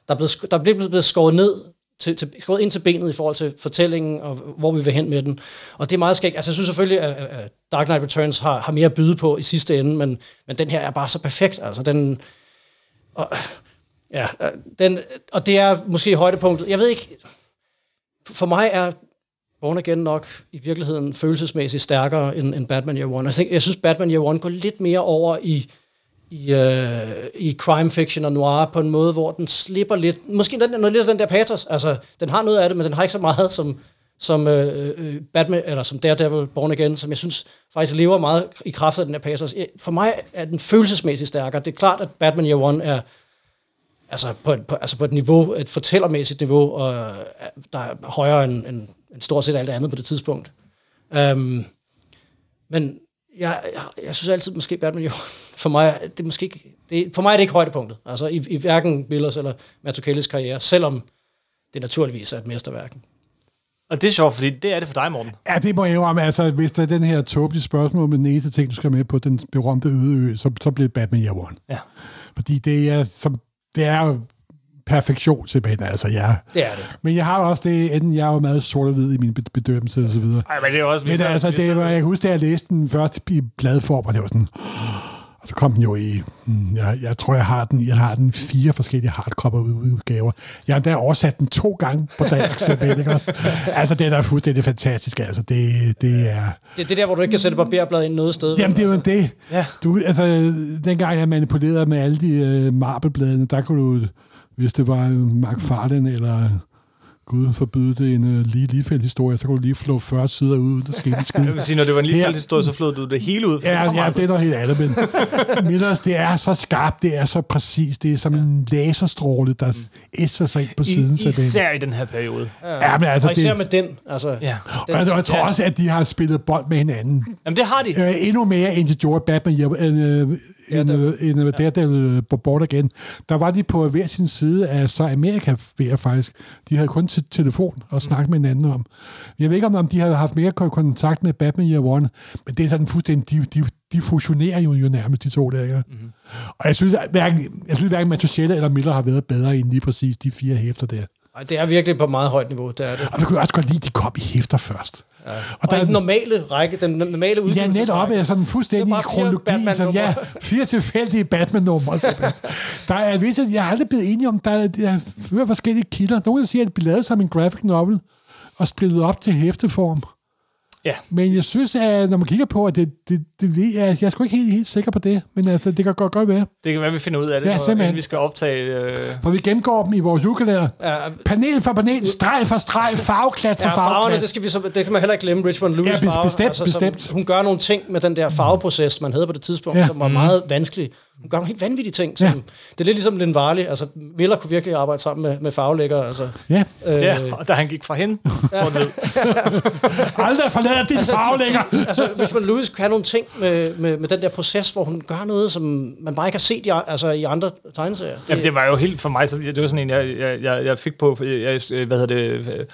der er blevet, der er blevet skåret ned, til, til, skåret ind til benet i forhold til fortællingen, og hvor vi vil hen med den. Og det er meget skægt. Altså, jeg synes selvfølgelig, at, at Dark Knight Returns har, har mere at byde på i sidste ende, men, men den her er bare så perfekt. Altså, den... Og, ja, den, og det er måske højdepunktet. Jeg ved ikke... For mig er Born Again nok i virkeligheden følelsesmæssigt stærkere end, end Batman Year One. Jeg, tænker, jeg synes, Batman Year One går lidt mere over i i, øh, i crime fiction og noir på en måde, hvor den slipper lidt, måske den, noget lidt af den der patos, altså den har noget af det, men den har ikke så meget som, som øh, øh Batman, eller som Daredevil Born Again, som jeg synes faktisk lever meget i kraft af den der patos. For mig er den følelsesmæssigt stærkere. Det er klart, at Batman Year One er altså på, et, på, altså på et niveau, et fortællermæssigt niveau, og, øh, der er højere end, end, end stort set alt andet på det tidspunkt. Um, men jeg, jeg, jeg synes altid, måske Batman jo, [LAUGHS] for mig, er det er måske ikke, det, for mig er det ikke højdepunktet. Altså i, i hverken Millers eller Mazzucchellis karriere, selvom det naturligvis er et mesterværk. Og det er sjovt, fordi det er det for dig, Morten. Ja, det må jeg jo om. Altså, hvis der er den her tåbelige spørgsmål med den eneste ting, du skal med på den berømte øde ø, så, så bliver det Batman Year One. Ja. Fordi det er, som, det er jo perfektion simpelthen, altså ja. Det er det. Men jeg har også det, enten jeg er jo meget sort og hvid i min be- bedømmelse og så videre. Ej, men det er også... Men altså, det var, jeg kan huske, da jeg læste den først i bladform, og det var sådan... Og så kom den jo i... mm, Jeg, jeg tror, jeg har den, jeg har den i fire forskellige hardcover udgaver. Jeg har endda oversat den to gange på dansk, simpelthen, ikke også? Altså, det er da fuldstændig fantastisk. Altså, det, det er... Det er det der, hvor du ikke kan sætte barberblad ind noget sted. Jamen, det er jo det. Ja. Du, altså, dengang jeg manipulerede med alle de uh, marbelbladene, der kunne du, hvis det var McFarlane eller Gud forbyde det en uh, lige lige historie, så kunne du lige flå 40 sider ud, der skete en skid. [LAUGHS] Jeg vil sige, når det var en lige Her- historie, så flød du det hele ud. for Ja, det ja, det er noget helt andet, men [LAUGHS] Millers, det er så skarpt, det er så præcis, det er som en laserstråle, der æser sig ind på siden. I, så det, især i den her periode. ja, men altså, og især det, med den. Altså, Ja. og jeg, jeg tror også, at de har spillet bold med hinanden. Jamen, det har de. Øh, endnu mere end de gjorde Batman Year- end, øh, end, øh, end øh, Daredevil på Born Again. Der var de på hver sin side af så Amerika ved faktisk. De havde kun til telefon og snakket med hinanden om. Jeg ved ikke, om, om de havde haft mere kon- kontakt med Batman Year One, men det er sådan fuldstændig, de, de, de fusionerer jo, jo nærmest de to der. Ikke? Mm-hmm. Og jeg synes, at hverken, jeg synes, hverken Matuschetta eller Miller har været bedre end lige præcis de fire hæfter der. Ej, det er virkelig på meget højt niveau, det er det. Og vi kunne også godt lide, at de kom i hæfter først. Ja. Og, og i den normale række, den normale Ja, udgivelsesrække. netop er sådan fuldstændig er fire kronologi. Som, ja, fire tilfældige Batman-numre. simpelthen. der er vist, jeg har aldrig blevet enig om, der er, der er flere forskellige kilder. Nogle siger, at det blev lavet som en graphic novel og splittet op til hæfteform. Ja. Men jeg synes, at når man kigger på, at det, det, det jeg, jeg er sgu ikke helt, helt sikker på det, men altså, det kan godt, godt være. Det kan være, vi finder ud af det, Ja, inden vi skal optage... Øh, For vi gennemgår dem i vores julekalender. Ja, Panel for panel, streg for streg, farveklat for Ja, farverne, farveklat. det, skal vi så, det kan man heller ikke glemme, Richmond Lewis Ja, bes- farver. bestemt, som, bestemt. hun gør nogle ting med den der farveproces, man havde på det tidspunkt, Ja. som var meget vanskelig. Hun gør nogle helt vanvittige ting. Som, Ja. Det er lidt ligesom Lin Varley. Altså, Miller kunne virkelig arbejde sammen med, med farvelægger. Altså, Ja, øh, ja, og da han gik fra hende, så ved. [LAUGHS] aldrig forlader din farvelægger. altså, Richmond Lewis kan nogle ting med, med, med den der proces, hvor hun gør noget, som man bare ikke har set i, altså, i andre tegneserier. Det, Jamen, det var jo helt for mig, så det var sådan en, jeg, jeg, jeg, jeg fik på, jeg, hvad hedder det,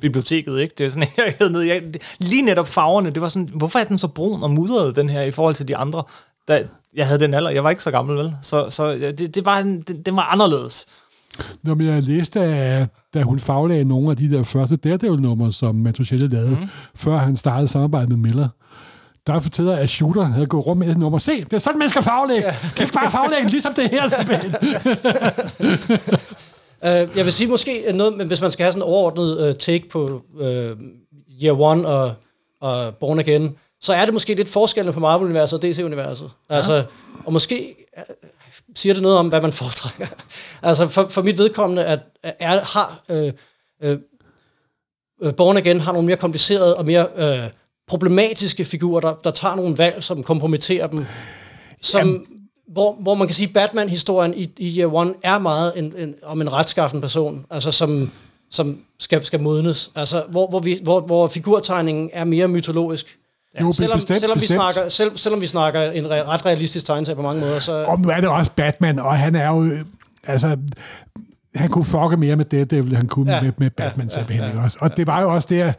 biblioteket, ikke? Det er sådan en, jeg havde ned. Jeg, lige netop farverne, det var sådan, hvorfor er den så brun og mudret, den her, i forhold til de andre? Da, jeg havde den alder, jeg var ikke så gammel, vel? Så, så ja, det, det, var, en- det, det var anderledes. Når jeg læste, at da hun faglagde nogle af de der første Daredevil-numre, som Matuschelle lavede, mm. før han startede samarbejde med Miller, der fortæller jeg, at Shooter havde gået rundt med et nummer. Se, det er sådan, man skal faglægge. Kan ikke bare faglægge, ligesom det her, [LAUGHS] simpelthen. Uh, [LAUGHS] jeg vil sige måske noget, men hvis man skal have sådan en overordnet uh, take på uh, Year One og, og Born Again, så er det måske lidt forskellen på Marvel-universet og DC-universet. Altså, og måske uh, siger det noget om, hvad man foretrækker. [LAUGHS] altså, for, for mit vedkommende, at er, har uh, uh, Born Again har nogle mere komplicerede og mere uh, problematiske figurer, der, der tager nogle valg, som kompromitterer dem. Som, hvor, hvor man kan sige, at Batman-historien i, i Year One er meget en, en, om en retskaffen person, altså som, som skal, skal modnes. Altså, hvor, hvor, vi, hvor, hvor figurtegningen er mere mytologisk. Jo, selvom, bestemt, selvom, vi bestemt. snakker, selv, selvom vi snakker en re, ret realistisk tegneserie på mange måder, så... Og nu er det også Batman, og han er jo... øh, Altså, han kunne fucke mere med Daredevil, end han kunne ja, med, med Batman ja, simpelthen. ja, Ja, også. Og det var jo også der...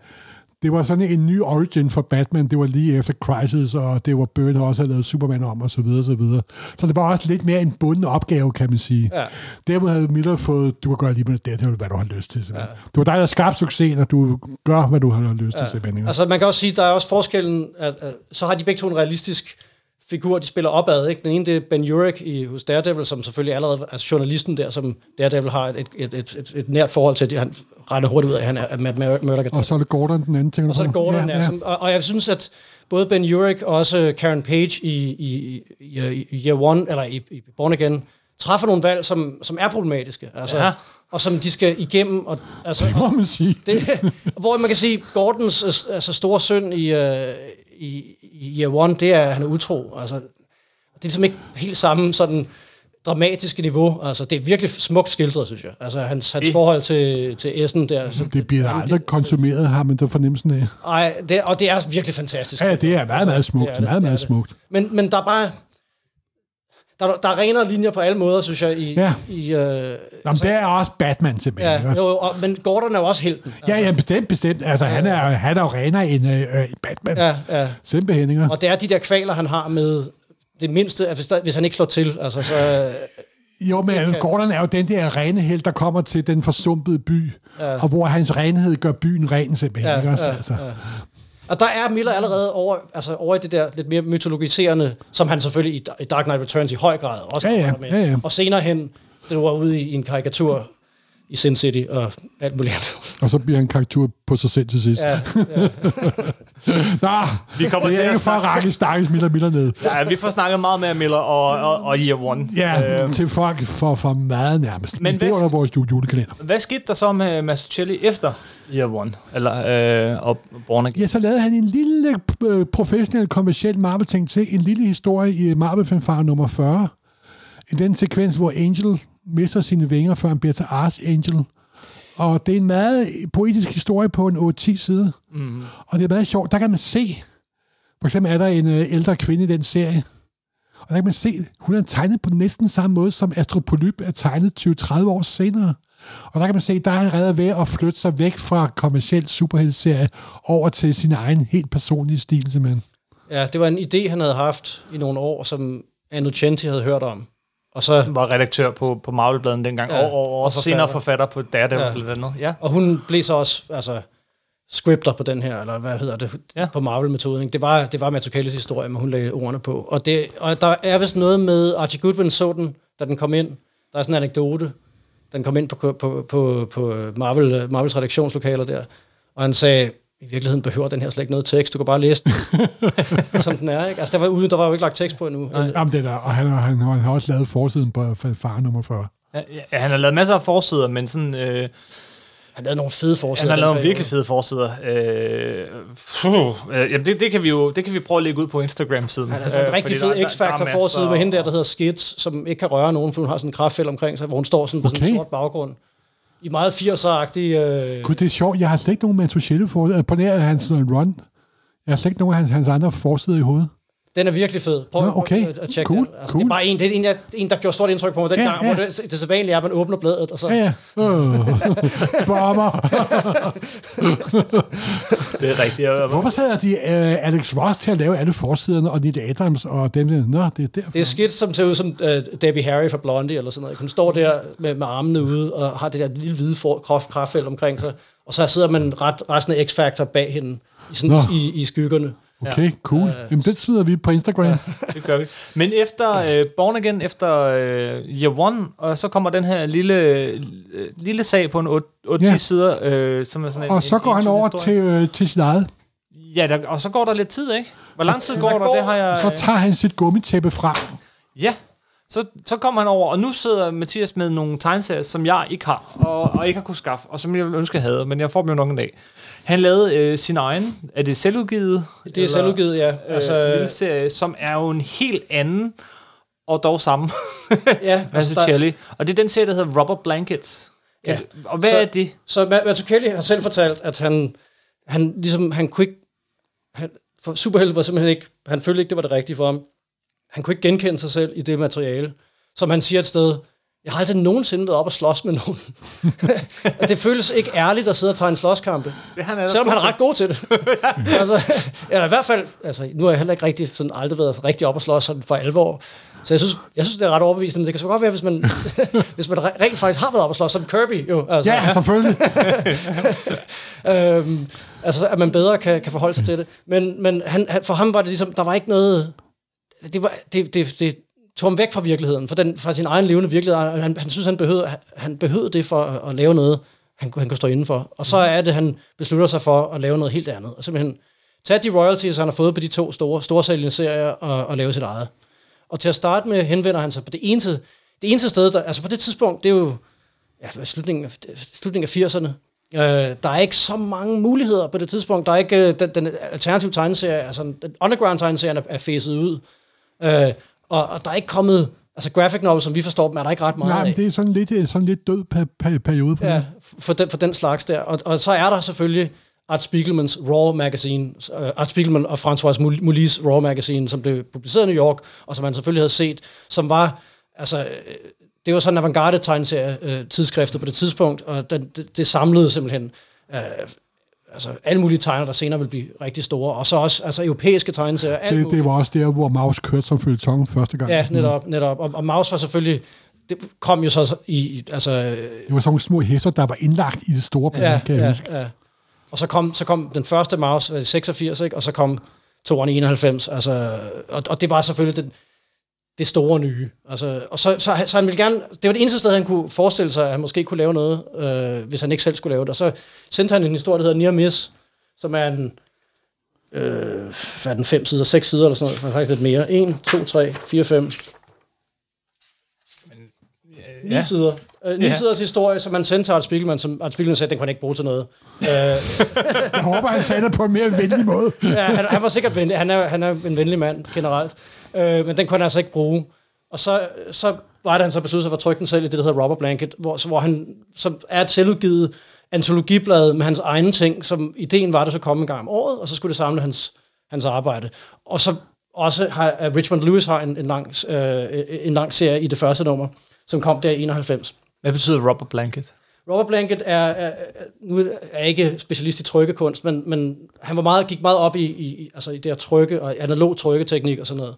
Det var sådan en ny origin for Batman. Det var lige efter Crisis, og det var Byrne også havde lavet Superman om, og så videre, så videre. Så det var også lidt mere en bunden opgave, kan man sige. Ja. Dermed havde Miller fået, du kan gøre lige med Daredevil, hvad du har lyst til. Ja. Det var dig, der skabte succes, og du gør, hvad du har lyst til, simpelthen. Altså, man kan også sige, der er også forskellen, at, at så har de begge to en realistisk figur, de spiller opad. Ikke? Den ene, det er Ben Urich i, hos Daredevil, som selvfølgelig allerede, altså journalisten der, som Daredevil har et, et, et, et, et nært forhold til. Han regner hurtigt ud af, at han er at Matt Mur- Murdock. Og så er det Gordon, den anden ting. Og så er det Gordon, ja, ja. Som, og, og jeg synes, at både Ben Urich og også Karen Page i, i, i, i Year One, eller i, i Born Again, træffer nogle valg, som, som er problematiske. Altså, Ja. Og som de skal igennem. Og, altså, Det må man sige. det, hvor man kan sige, Gordons øh, altså, store søn i, øh, i, i Year One, det er, at han er utro. Altså, det er ligesom ikke helt samme sådan dramatiske niveau. Altså, det er virkelig smukt skildret, synes jeg. Altså, hans, hans Det- forhold til, til Essen der. Så, Det bliver aldrig konsumeret, har man der fornemmelsen af. ej, det, og det er virkelig fantastisk. Ja, det er meget, meget smukt. det er det, meget, det er meget det. smukt. Men, men der er bare... Der, der er renere linjer på alle måder, synes jeg, i... Ja. i øh, Nå, men det er også Batman simpelthen. ja, jo, og, men Gordon er jo også helten. Ja, ja, bestemt, bestemt. Altså, han er, han er jo renere end øh, øh, Batman. Ja. ja, ja. Simpelthen, ikke? Og det er de der kvaler, han har med det mindste, at hvis, der, hvis han ikke slår til, altså så... Jo, men kan- Gordon er jo den der rene held, der kommer til den forsumpede by, ja. og hvor hans renhed gør byen ren simpelthen. Ja, ikke også? ja, altså. ja. Og der er Miller allerede over, altså over i det der lidt mere mytologiserende, som han selvfølgelig i, i Dark Knight Returns i høj grad også Ja, ja, med. ja, ja. Og senere hen, det var ude i, i en karikatur i Sin City og alt muligt andet. Og så bliver han karakter på sig selv til sidst. Ja. Ja, [LAUGHS] Nå, Vi kommer det til er at ikke for at rakke stakkels Miller Miller ned. Ja, vi får snakket meget med Miller og, og, og Year One. Ja, Øhm, til folk for, for meget nærmest. Men, det hvad- var da vores jule- julekalender. Hvad skete der så med Mazzucchelli efter Year One? Eller, øh, og Born Again? Ja, så lavede han en lille øh, professionel, kommersiel Marvel-ting til. En lille historie i Marvel Fanfare nummer 40. I den sekvens, hvor Angel mister sine vinger, før han bliver til Archangel. Og det er en meget poetisk historie på en 8-10 side. Mm. Og det er meget sjovt. Der kan man se, for eksempel er der en øh, ældre kvinde i den serie, og der kan man se, hun er tegnet på næsten samme måde, som Astropolyp er tegnet 20-30 år senere. Og der kan man se, der er han allerede ved at flytte sig væk fra kommersiel superheltserie over til sin egen helt personlige stil, simpelthen. ja, det var en idé, han havde haft i nogle år, som Annocenti havde hørt om. Og så var redaktør på, på Marvel-bladen dengang, Ja, og, og, og, og forfatter. senere forfatter på Daredevil Ja. blandt andet. Ja. Og hun blev så også altså, scripter på den her, eller hvad hedder det, ja. På Marvel-metoden. Det var, det var Mazzucchellis historie, men hun lagde ordene på. Og, det, og der er vist noget med, Archie Goodwin så den, da den kom ind. Der er sådan en anekdote. Den kom ind på, på, på, på Marvel, Marvels redaktionslokaler der. Og han sagde, i virkeligheden behøver den her slet ikke noget tekst. Du kan bare læse den, [LAUGHS] som den er. Ikke? Altså, der var, ude, der var jo ikke lagt tekst på endnu. Jamen, det der, og han, har- han, han har også lavet forsiden på far nummer 40. Ja, han har lavet masser af forsider, men sådan... Øh, Han lavede nogle fede forsider. han har lavet nogle virkelig fede forsider. Øh, puh, øh, jamen det, det, kan vi jo det kan vi prøve at lægge ud på Instagram-siden. Han er altså en Øh, rigtig fed der- der- der er X-Factor masser- forside med hende der, der hedder Skids, som ikke kan røre nogen, for hun har sådan en kraftfælde omkring sig, hvor hun står sådan på sådan Okay. en sort baggrund. I meget 80'er-agtige... Øh, Gud, det er sjovt. Jeg har slet ikke nogen Matuschelle for på nær hans run. Jeg har slet ikke nogen af hans, hans andre forsider i hovedet. Den er virkelig fed. Prøv Nå, okay. at, at tjekke Cool, den. Altså, cool. Det er bare en, det er en, jeg, en, der gjorde stort indtryk på mig den Ja, gang, ja. hvor det, det sædvanlige er, at man åbner bladet, og så... Ja, ja. Øh. Bomber. [LAUGHS] [LAUGHS] Det er rigtigt. Jeg, Hvorfor sætter de uh, Alex Ross til at lave alle forsiderne, og Nita Adams og dem der? Nå, det er derfor. Det er skidt, som ser ud som uh, Debbie Harry fra Blondie, eller sådan noget. Hun står der med, med armene ude, og har det der lille hvide for, kraft, kraftfelt omkring sig, og så sidder man ret, resten af X-Factor bag hende, i, sådan, Nå. i, i skyggerne. Okay, cool. Jamen, det smider vi på Instagram. [LAUGHS] det gør vi. Men efter øh, Born Again, efter øh, Year One, og så kommer den her lille, øh, lille sag på en 8-10 Ja. sider, øh, som er sådan en, Og så en går han entydig over til, øh, til sit eget. Ja, der, og så går der lidt tid, ikke? Hvor lang tid Så går der der? går- Det har jeg... Så tager han sit gummitæppe frem. Ja, så, så kommer han over, og nu sidder Mathias med nogle tegneserier, som jeg ikke har, og, og ikke har kunne skaffe, og som jeg ville ønske, jeg havde, men jeg får dem jo nok en dag. Han lavede øh, sin egen, er det selvudgivet? Det er selvudgivet, ja. Altså, Altså, øh, lille serie, som er jo en helt anden, og dog samme, [LAUGHS] ja, [LAUGHS] altså, Mazzucchelli. Og det er den serie, der hedder Rubber Blankets. Kan Ja. du- Og hvad Så- er det? Så Ma- Mazzucchelli har selv fortalt, at han, han ligesom, han kunne ikke, han, for Superheld var simpelthen ikke, han følte ikke, det var det rigtige for ham. Han kunne ikke genkende sig selv i det materiale. Som han siger et sted, jeg har aldrig nogensinde været op og slås med nogen. og [LAUGHS] det føles ikke ærligt at sidde og tegne slåskampe. det han er Selvom han er ret god til det. [LAUGHS] altså, eller i hvert fald, altså, nu har jeg heller ikke rigtig, sådan, aldrig været rigtig op og slås sådan for alvor. Så jeg synes, jeg synes, det er ret overbevisende. Men det kan så godt være, hvis man, [LAUGHS] hvis man re- rent faktisk har været op og slås, som Kirby jo. Altså, Ja, selvfølgelig. øhm, altså, at man bedre kan, kan forholde sig til det. Men, men han, han, for ham var det ligesom, der var ikke noget... Det, var, det, det, det tog ham væk fra virkeligheden, fra, den, fra sin egen levende virkelighed. Han, han, synes, han behøvede, han behøvede det for at, at lave noget, han, han kunne stå indenfor. Og så er det, han beslutter sig for at lave noget helt andet. Og simpelthen tage de royalties, han har fået på de to store, store sælgende serier, og, og lave sit eget. Og til at starte med henvender han sig på det eneste, det eneste sted, der, altså på det tidspunkt, det er jo ja, slutningen, af, slutningen af 80'erne. Øh, der er ikke så mange muligheder på det tidspunkt. Der er ikke øh, den, den alternative tegneserie, altså den underground tegneserien er, er fæset ud. Øh, og, og der er ikke kommet, altså graphic novels, som vi forstår dem, er der ikke ret meget Nej, af. det er sådan lidt, øh, sådan lidt død per, per, periode på Ja, det. for den, for den slags der. Og, og så er der selvfølgelig Art Spiegelmans Raw Magazine, uh, Art Spiegelman og François Moulis Raw Magazine, som blev publiceret i New York, og som man selvfølgelig havde set, som var, altså, øh, det var sådan en avantgarde tegneserie øh, tidsskriftet på det tidspunkt, og den, det, det samlede simpelthen øh, altså alle mulige tegner, der senere vil blive rigtig store, og så også altså, europæiske tegneserier, alt Det, muligt. det var også der, hvor Maus kørte som følgetong første gang. Ja, netop, netop. Og, og Maus var selvfølgelig, det kom jo så i, altså, Det var sådan nogle små hester, der var indlagt i det store blad, ja, kan jeg ja, huske. ja. Og så kom, så kom den første Maus i 86, ikke? og så kom toeren i 91, altså, og, og det var selvfølgelig den, det store nye. Altså, og så, så, så han ville gerne, det var det eneste sted, han kunne forestille sig, at han måske kunne lave noget, øh, hvis han ikke selv skulle lave det. Og så sendte han en historie, der hedder Near Miss, som er en, øh, hvad er den, fem sider, seks sider eller sådan noget, men faktisk lidt mere. 1, 2, 3, 4, 5, Ni Ja. sider. Øh, ni Ja. siders historie, som man sendte til Art Spiegelman, som Art Spiegelman sagde, den kunne han ikke bruge til noget. Øh, Jeg håber, han sagde det på en mere venlig måde. [LAUGHS] ja, han, han var sikkert venlig. Han er, han er en venlig mand generelt. Øh, men den kunne han altså ikke bruge. Og så, så var det, han så besluttede sig for at trykke den selv i det, der hedder Rubber Blanket, hvor, så, hvor han som er et selvudgivet antologiblad med hans egne ting, som ideen var, at det skulle komme en gang om året, og så skulle det samle hans, hans arbejde. Og så også har Richmond Lewis har en, en, lang, øh, en lang serie i det første nummer, som kom der i 91. Hvad betyder rubber blanket? Robert Blanket er, er, er, nu er jeg ikke specialist i trykkekunst, men, men han var meget, gik meget op i, i, altså i det at trykke, og analog trykketeknik og sådan noget.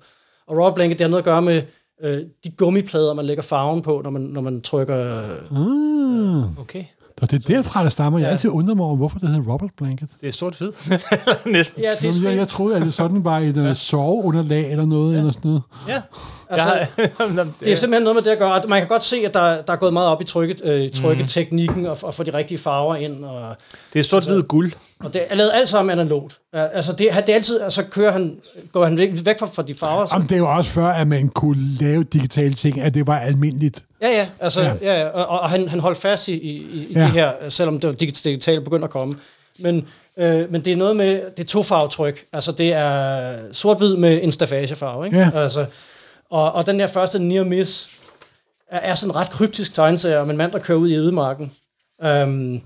Og Robert Blanket, det har noget at gøre med øh, de gummiplader, man lægger farven på, når man, når man trykker... Øh, Ah. Okay. Og det er derfra, der stammer. Jeg Ja. altid undret mig over, hvorfor det hedder Robert Blanket. Det er sort-hvid. [LAUGHS] Næsten. ja, det er, jeg, jeg, troede, at det sådan var et [LAUGHS] ja. soveunderlag eller noget. Eller sådan noget. Ja. altså, Jeg, [LAUGHS] det er simpelthen noget med det at gøre. Man kan godt se, at der, der er gået meget op i trykke, øh, trykketeknikken og, og få de rigtige farver ind. Og, det er sort-hvid guld. Og det er lavet alt sammen analogt. Altså, det, det er altid, altså kører han, går han væk, væk fra, fra de farver. Så, Jamen, det er jo også før, at man kunne lave digitale ting, at det var almindeligt. ja, ja, altså, Ja. ja. Og, og han, han holdt fast i, i, i Ja. det her, selvom det var digit- digitalt begyndte at komme. Men, øh, men det er noget med, det er to farvetryk. Altså, det er sort-hvid med en stafagefarve, ikke? Ja. Altså, og, og den her første Near Miss er, er sådan en ret kryptisk tegneserie om en mand, der kører ud i ødemarken. Um,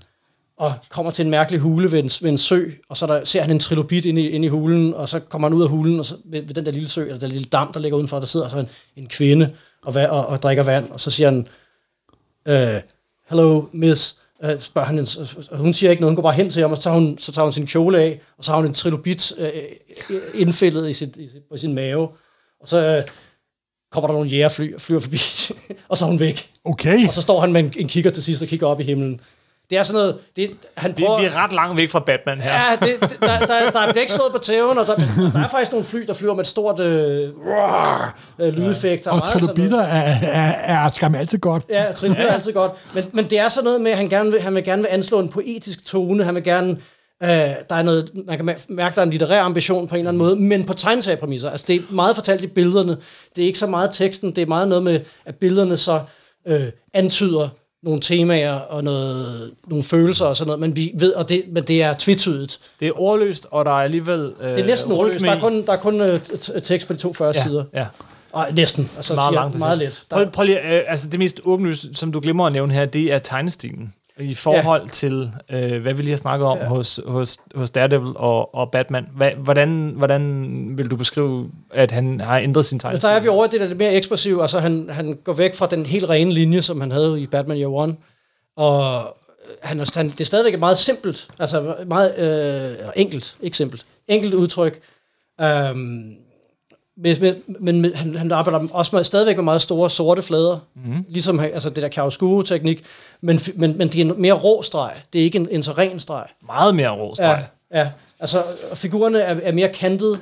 og kommer til en mærkelig hule ved en, ved en sø, og så der, ser han en trilobit inde i, inde i hulen, og så kommer han ud af hulen, og så ved, ved den der lille sø, eller den lille dam, der ligger udenfor, der sidder så en, en kvinde og, og, og drikker vand, og så siger han, øh, hello, miss, øh, spørger han, og hun siger ikke noget, hun går bare hen til ham, og så tager hun, så tager hun sin kjole af, og så har hun en trilobit øh, indfældet i, sit, i sit, på sin mave, og så øh, kommer der nogle jægerfly og flyver forbi, [LAUGHS] og så er hun væk. Okay. Og så står han med en, en kigger til sidst og kigger op i himlen. Det er sådan noget, det, han Vi, prøver... vi er ret langt væk fra Batman her. Ja, det, det, der, der, der ikke slået på tæven, og der, der er faktisk nogle fly, der flyver med et stort øh, roar, øh, lydeffekt. Er Og noget- trilobitter er, er, er skam altid godt. Ja, trin ja. er altid godt. Men, men det er sådan noget med, at han, gerne vil, han vil gerne vil anslå en poetisk tone. Han vil gerne... Øh, der er noget, man kan mær- mærke, der er en litterær ambition på en eller anden måde, men på tegneseriepræmisser. Altså, det er meget fortalt i billederne. Det er ikke så meget teksten. Det er meget noget med, at billederne så øh, antyder nogle temaer og noget, nogle følelser og sådan noget, men vi ved, og det, men det er tvetydigt. Det er ordløst, og der er alligevel øh, Det er næsten ordløst. Der er kun, der er kun øh, tekst på de to første ja, sider. Ja, Ej, næsten. Altså, meget siger, langt. meget. Der, Prøv, prøv lige, øh, altså det mest åbenlyse, som du glemmer at nævne her, det er tegnestilen. I forhold ja. til, øh, hvad vi lige har snakket om ja. hos, hos, hos Daredevil og, og Batman. Hva, hvordan, hvordan vil du beskrive, at han har ændret sin tegnestil? der er vi over det der lidt mere ekspressive. Altså, han, han går væk fra den helt rene linje, som han havde i Batman Year One. Og han er, han, det er stadigvæk et meget simpelt, altså meget øh, enkelt, ikke simpelt, enkelt udtryk. Um, med, med, men med, han, han arbejder også med, stadigvæk med meget store sorte flader, mm-hmm. ligesom altså det der chiaroscuro-teknik, men, men, men det er en mere rå streg. Det er ikke en, en så ren streg. Meget mere rå streg. Ja, ja. Altså, figurerne er, er mere kantet,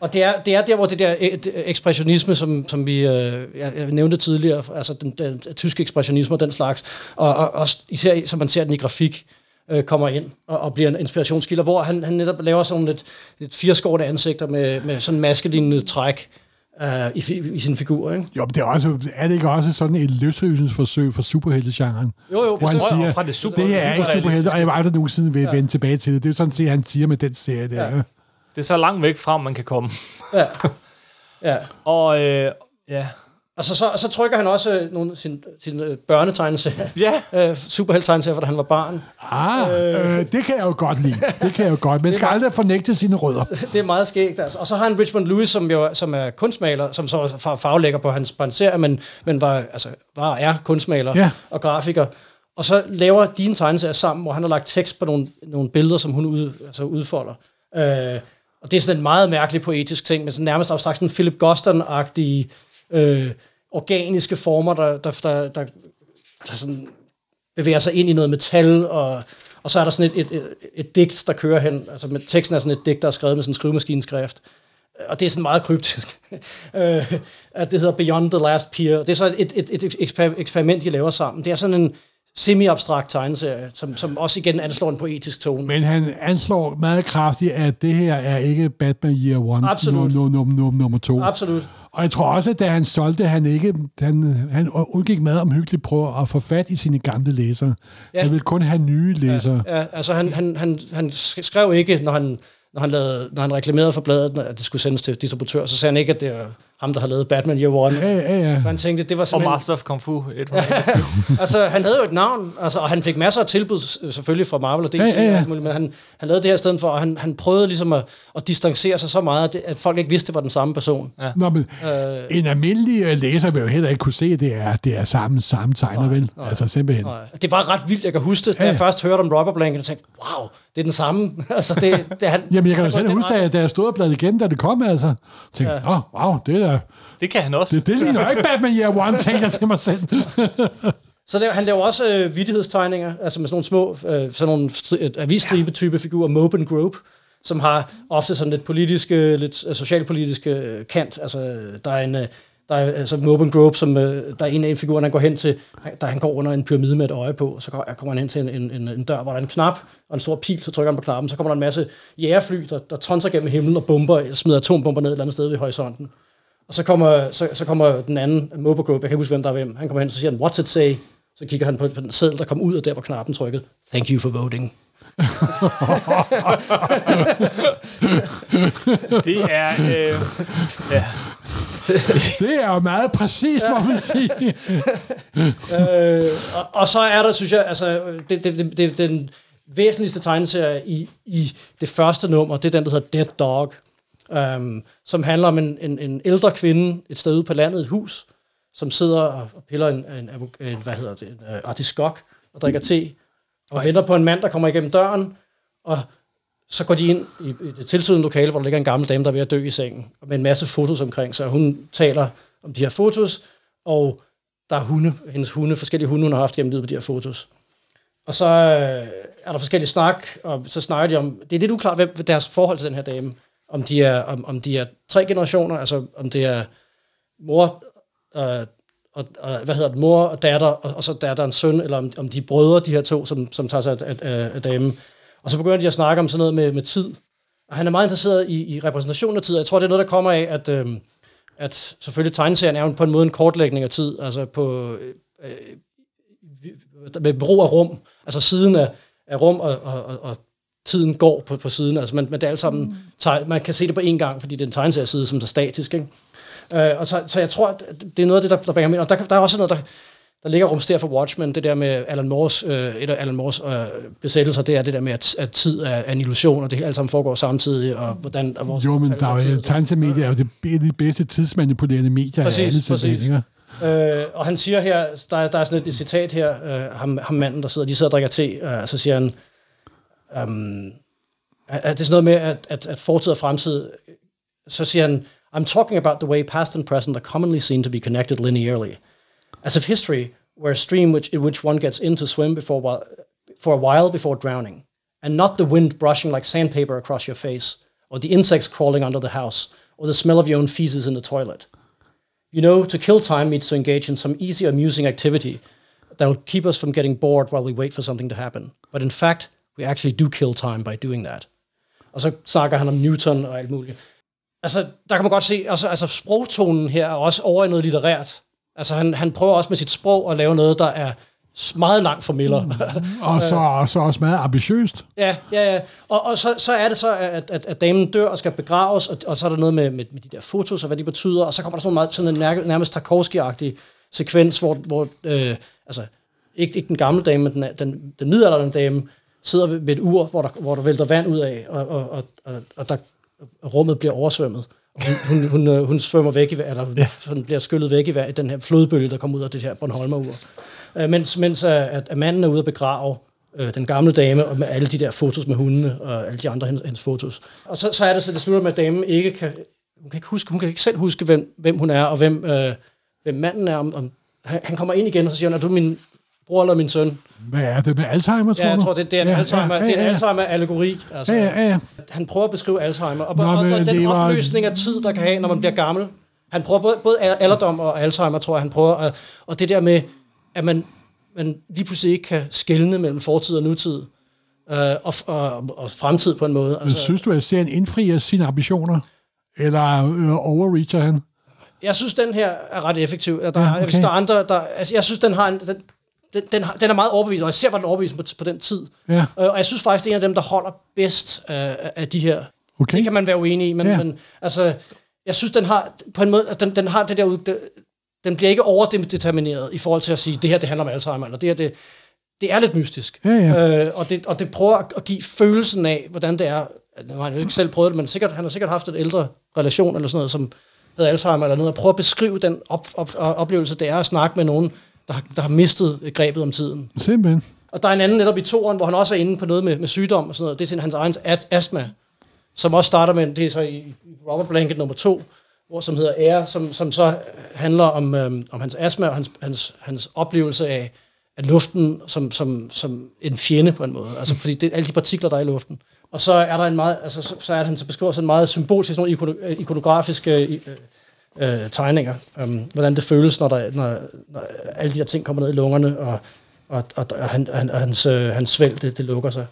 og det er, det er der, hvor det der øh, ekspressionisme, som, som vi øh, jeg, nævnte tidligere, altså den, den, den tyske ekspressionisme og den slags, og, og også især som man ser den i grafik, øh, kommer ind og, og bliver en inspirationskilder, hvor han, han netop laver sådan lidt, lidt firskårte ansigter med, med sådan maskelignende træk øh, i, i sin figur, ikke? Jo, men det er, også, er det ikke også sådan et løsrivelsesforsøg for superheltegenren? Jo, jo, Hvor han siger, fra det super- det her er ikke superhelte, og jeg vil aldrig nogensinde vil ja. vende tilbage til det. Det er sådan set, han siger med den serie der. Ja. Det er så langt væk fra, man kan komme. Ja. ja. [LAUGHS] Og øh, ja, Altså, så, så trykker han også øh, nogle sin, sin øh, børnetegneserie, [LAUGHS] ja. [LAUGHS] øh, superheltegneserie, da han var barn. Ah, øh, det kan jeg jo godt lide. Det kan jeg jo godt. Men skal aldrig fornægte sine rødder. [LAUGHS] Det er meget skægt. Altså. Og så har han Richmond Lewis, som jo som er kunstmaler, som så er farvelægger på hans, på hans serie, men, men var, altså, var og er kunstmaler Ja. og grafiker. Og så laver de en tegneserie sammen, hvor han har lagt tekst på nogle, nogle billeder, som hun ud, altså udfolder. Øh, og det er sådan en meget mærkelig poetisk ting, men sådan nærmest abstrakt sådan Philip Goston-agtige øh, organiske former, der, der, der, der, der sådan bevæger sig ind i noget metal, og, og så er der sådan et, et, et, et digt, der kører hen. Altså med, teksten er sådan et digt, der er skrevet med sådan en skrivemaskineskrift. Og det er sådan meget kryptisk. [LAUGHS] øh, at det hedder Beyond the Last Pier. Det er så et, et, et eksper- eksperiment, de laver sammen. Det er sådan en semi-abstrakt tegneserie, som, som også igen anslår en poetisk tone. Men han anslår meget kraftigt, at det her er ikke Batman Year One. Absolut. No, no, no, nummer to. Absolut. Og jeg tror også, at da han solgte, han ikke, han, han undgik meget omhyggeligt på at få fat i sine gamle læsere. Ja. Han vil kun have nye læsere. Ja. Ja, altså han, han, han, han skrev ikke, når han, når han, lavede, når han reklamerede for bladet, at det skulle sendes til distributør, så sagde han ikke, at det er ham, der har lavet Batman Year One. Ja, ja, ja. Han tænkte, det var Og simpelthen... Master of Kung Fu 100. [LAUGHS] altså, han havde jo et navn, altså, og han fik masser af tilbud, selvfølgelig fra Marvel og DC, Ja, ja, ja. og men han, han lavede det her i stedet for, og han, han prøvede ligesom at, at distancere sig så meget, at, det, at folk ikke vidste, det var den samme person. Ja. Nå, men Øh, en almindelig øh, læser vil jo heller ikke kunne se, at det er, det er samme, samme tegner, vel? nej. Altså simpelthen. nej. det var ret vildt, jeg kan huske det, da Ja. jeg først hørte om Rubber Blanket, og tænkte, wow, det er den samme. [LAUGHS] altså, det, det, han, Jamen, jeg kan er gået selv huske, da da jeg stod og bladede igennem, da det kom, altså. Tænkte, ja. åh, wow, det er Det kan han også. det, det ligner jo ikke Batman Year One, tænkte jeg til mig selv. [LAUGHS] Så der, han laver også øh, vittighedstegninger, altså med sådan nogle små, øh, sådan nogle øh, avisstribe-type figurer, Mope and Grope, som har ofte sådan lidt politiske, lidt øh, socialpolitiske øh, kant. Altså, der er en, øh, der er altså Moben Grove, som øh, der er en af figurerne, han går hen til, der han går under en pyramide med et øje på, så kommer han hen til en, en, en, en dør, hvor der er en knap og en stor pil, så trykker han på knappen, så kommer der en masse jægerfly, der, der tonser gennem himlen og bomber, eller smider atombomber ned et eller andet sted ved horisonten. Og så kommer, så, så kommer den anden, Moben Grove, jeg kan ikke huske, hvem der er hvem, han kommer hen, så siger han, what's it say? Så kigger han på, på den seddel, der kom ud af der, hvor knappen trykket. Thank you for voting. [LAUGHS] det er... Øh, ja. det er jo meget præcis, må man sige. øh, og, og så er der, synes jeg, altså, det, det, det, det, den væsentligste tegneserie i, i det første nummer, det er den, der hedder Dead Dog, um, som handler om en, en, en ældre kvinde et sted ude på landet, et hus, som sidder og piller en, en, en hvad hedder det, en uh, artiskok og drikker te, og venter på en mand, der kommer igennem døren, og så går de ind i, det tilsynende lokale, hvor der ligger en gammel dame, der er ved at dø i sengen, med en masse fotos omkring sig. Hun taler om de her fotos, og der er hunde, hendes hunde, forskellige hunde, hun har haft gennem livet på de her fotos. Og så øh, er der forskellige snak, og så snakker de om, det er lidt uklart, hvem deres forhold til den her dame, om de er, om, om de er tre generationer, altså om det er mor, øh, og, og, hvad hedder det, mor og datter, og, og så datter en søn, eller om, om de er brødre, de her to, som, som tager sig af, af, af damen. Og så begynder de at snakke om sådan noget med, med tid. Og han er meget interesseret i, i repræsentation af tid. Jeg tror, det er noget, der kommer af, at, øh, at selvfølgelig tegneserien er jo på en måde en kortlægning af tid, altså på, øh, med brug af rum, altså siden af, af rum, og, og, og, og tiden går på, på siden. Altså man, man, det er alt sammen, mm. man kan se det på én gang, fordi det er en tegneserie-side, som er statisk. Ikke? Øh, og så, så jeg tror, at det er noget af det, der, der bringer mig Og der, der er også noget, der, der ligger rumster for Watchmen, det der med Alan Moores, øh, et af Alan Moores øh, besættelser, det er det der med, at, at tid er, er en illusion, og det alt sammen foregår samtidig, og hvordan... Og vores jo, men der er tegneseriemedia er jo det, de bedste tidsmanipulerende medier præcis, af alle præcis. Øh, og han siger her, der, der er sådan et, et citat her, øh, ham, ham manden, der sidder, de sidder og drikker te, øh, så siger han, um, at det er sådan noget med, at, at, at fortid og fremtid, så siger han, I'm talking about the way past and present are commonly seen to be connected linearly. As if history were a stream which, in which one gets in to swim before, for a while before drowning, and not the wind brushing like sandpaper across your face, or the insects crawling under the house, or the smell of your own feces in the toilet. You know, to kill time means to engage in some easy, amusing activity that will keep us from getting bored while we wait for something to happen. But in fact, we actually do kill time by doing that. Og så snakker han om Newton og alt muligt. Altså, der kan man godt se, altså, altså sprogtonen her er også over i noget litterært. Altså, han, han prøver også med sit sprog at lave noget, der er meget langt fra Miller. Mm. og så, [LAUGHS] og så også meget ambitiøst. Ja, ja, ja. Og, og så, så er det så, at, at, at damen dør og skal begraves, og, og så er der noget med, med, med de der fotos og hvad de betyder, og så kommer der sådan, meget, sådan en nær, nærmest Tarkovsky-agtig sekvens, hvor, hvor øh, altså, ikke, ikke den gamle dame, men den, den, den midaldrende dame, sidder ved, et ur, hvor der, hvor der vælter vand ud af, og, og, og, og der rummet bliver oversvømmet. Hun, hun, hun, øh, hun svømmer væk i eller ja. sådan bliver skyllet væk i den her flodbølge, der kommer ud af det her Bornholmer-ur. Uh, mens mens uh, at, at manden er ude at begrave uh, den gamle dame, og med alle de der fotos med hundene, og alle de andre hendes, hendes fotos. Og så, så er det så, det slutter med, at damen ikke kan, hun kan ikke, huske, hun kan ikke selv huske, hvem, hvem hun er, og hvem, uh, hvem manden er. Om, om, han, han kommer ind igen, og så siger han, er du min bror eller min søn. Hvad er det med Alzheimer, tror Ja, jeg tror, det, det er en ja, Alzheimer, ja, ja, ja. Det er en Alzheimer-allegori. Altså, ja, ja, ja. Han prøver at beskrive Alzheimer, og, Nå, og, og den var... opløsning af tid, der kan have, når man bliver gammel. Han prøver både, både alderdom og Alzheimer, tror jeg, han prøver. Og, og det der med, at man, man lige pludselig ikke kan skelne mellem fortid og nutid, øh, og, og, og fremtid på en måde. Altså, synes du, at serien indfrier sine ambitioner? Eller øh, overreacher han? Jeg synes, den her er ret effektiv. Der, ja, okay. Hvis der er andre, der, altså, jeg synes, den har en, den, den, den, den er meget overbevisende, og jeg ser, hvor den er overbevisende på, på den tid. Ja. Øh, og jeg synes faktisk, det er en af dem, der holder bedst uh, af de her. Okay. Det kan man være uenig i, men, ja. men altså, jeg synes, den har på en måde, den, den har det der, den, den bliver ikke overdetermineret i forhold til at sige, det her det handler om Alzheimer, eller det her det, det er lidt mystisk. Ja, ja. Øh, og, det, og det prøver at give følelsen af, hvordan det er. Nu har han jo ikke selv prøvet det, men sikkert, han har sikkert haft en ældre relation eller sådan noget, som hedder Alzheimer eller noget, og prøve at beskrive den op, op, oplevelse, det er at snakke med nogen, der, der har mistet grebet om tiden. Simpelthen. Og der er en anden netop i toren, hvor han også er inde på noget med, med sygdom og sådan noget. Det er sin, hans egen astma, som også starter med, det er så i, Robert Blanket nummer to, hvor, som hedder Air, som, som så handler om, øhm, om hans astma og hans, hans, hans oplevelse af, af luften som, som, som en fjende på en måde. Altså fordi det er alle de partikler, der er i luften. Og så er der en meget, altså så, så er han så beskriver sådan en meget symbolisk, sådan nogle ikonografiske øh, øh, tegninger. Um, hvordan det føles, når, der, når, når alle de her ting kommer ned i lungerne, og, og, og, og, han, han, og hans, øh, hans svælg, det, det lukker sig.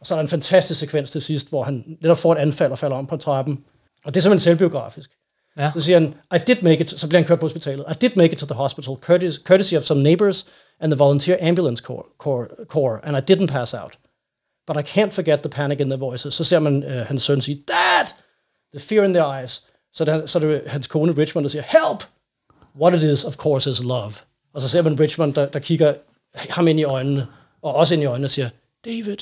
Og så er der en fantastisk sekvens til sidst, hvor han netop får et anfald og falder om på trappen. Og det er simpelthen selvbiografisk. Ja. Så siger han, I did make it, så bliver han kørt på hospitalet. I did make it to the hospital, courtesy, courtesy of some neighbors and the volunteer ambulance corps, corps, corps, and I didn't pass out. But I can't forget the panic in their voices. Så ser man uh, hans søn sige, Dad! The fear in their eyes. Så er det, så er det hans kone Richmond, der siger, Help! What it is, of course, is love. Og så ser man Richmond, der, der kigger ham ind i øjnene, og også ind i øjnene og siger, David.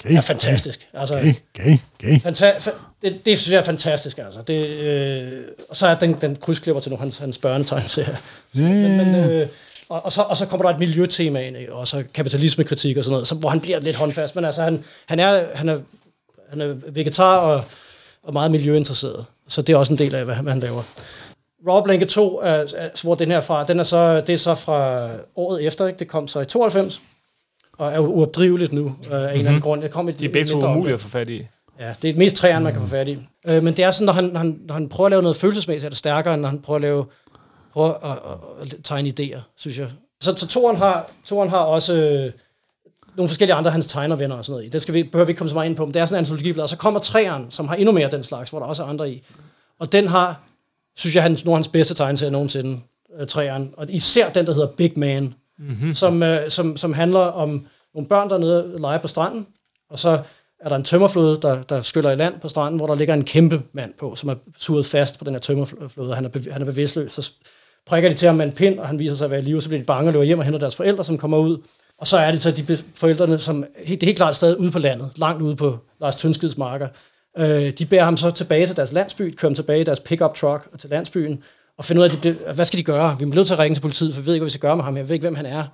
Okay. Er fantastisk. Altså, Okay, okay, okay. Fanta- fa- det, det synes jeg er fantastisk, altså. Det, øh, og så er den, den krydsklipper til nogle hans, hans børnetegneserier. Ja, Men, men, øh, og, og, så, og så kommer der et miljøtema ind, og så kapitalismekritik og sådan noget, så, hvor han bliver lidt håndfast. Men altså, han, han, er, han, er, han er vegetar og, og meget miljøinteresseret. Så det er også en del af, hvad han, hvad han laver. Raw Blanket 2, er, er, hvor den her fra, den er så, det er så fra året efter, ikke? det kom så i 92, og er uopdriveligt nu, øh, af en eller anden grund. Det kom et, De er begge to umulige at få fat i. Ja, det er mest træerne, man kan få fat i. Øh, men det er sådan, når han, når, han, når han prøver at lave noget følelsesmæssigt, er det stærkere, end når han prøver at lave prøver at, at, at tegne idéer, synes jeg. Så, så toren har, toren har også øh, nogle forskellige andre hans tegnervenner og sådan noget i. Det skal vi, behøver vi ikke komme så meget ind på, men det er sådan en antologiblad. Og så kommer træeren, som har endnu mere den slags, hvor der også er andre i. Og den har, synes jeg, hans, nogle af hans bedste tegneserier nogensinde, øh, træeren. Og især den, der hedder Big Man, mm-hmm. som, øh, som, som handler om nogle børn, der er nede og leger på stranden, og så er der en tømmerflåde, der, der skyller i land på stranden, hvor der ligger en kæmpe mand på, som er suget fast på den her tømmerflåde, han er, bev- han er bevidstløs. Så prikker de til ham med en pind, og han viser sig at være i live, så bliver de bange og løber hjem og henter deres forældre, som kommer ud. Og så er det så de forældrene, som helt, det er helt klart stadig ude på landet, langt ude på Lars Tønskeds marker. Øh, de bærer ham så tilbage til deres landsby, kører ham tilbage i deres pickup truck til landsbyen, og finder ud af, de, hvad skal de gøre? Vi må nødt til at ringe til politiet, for vi ved ikke, hvad vi skal gøre med ham. Jeg ved ikke, hvem han er.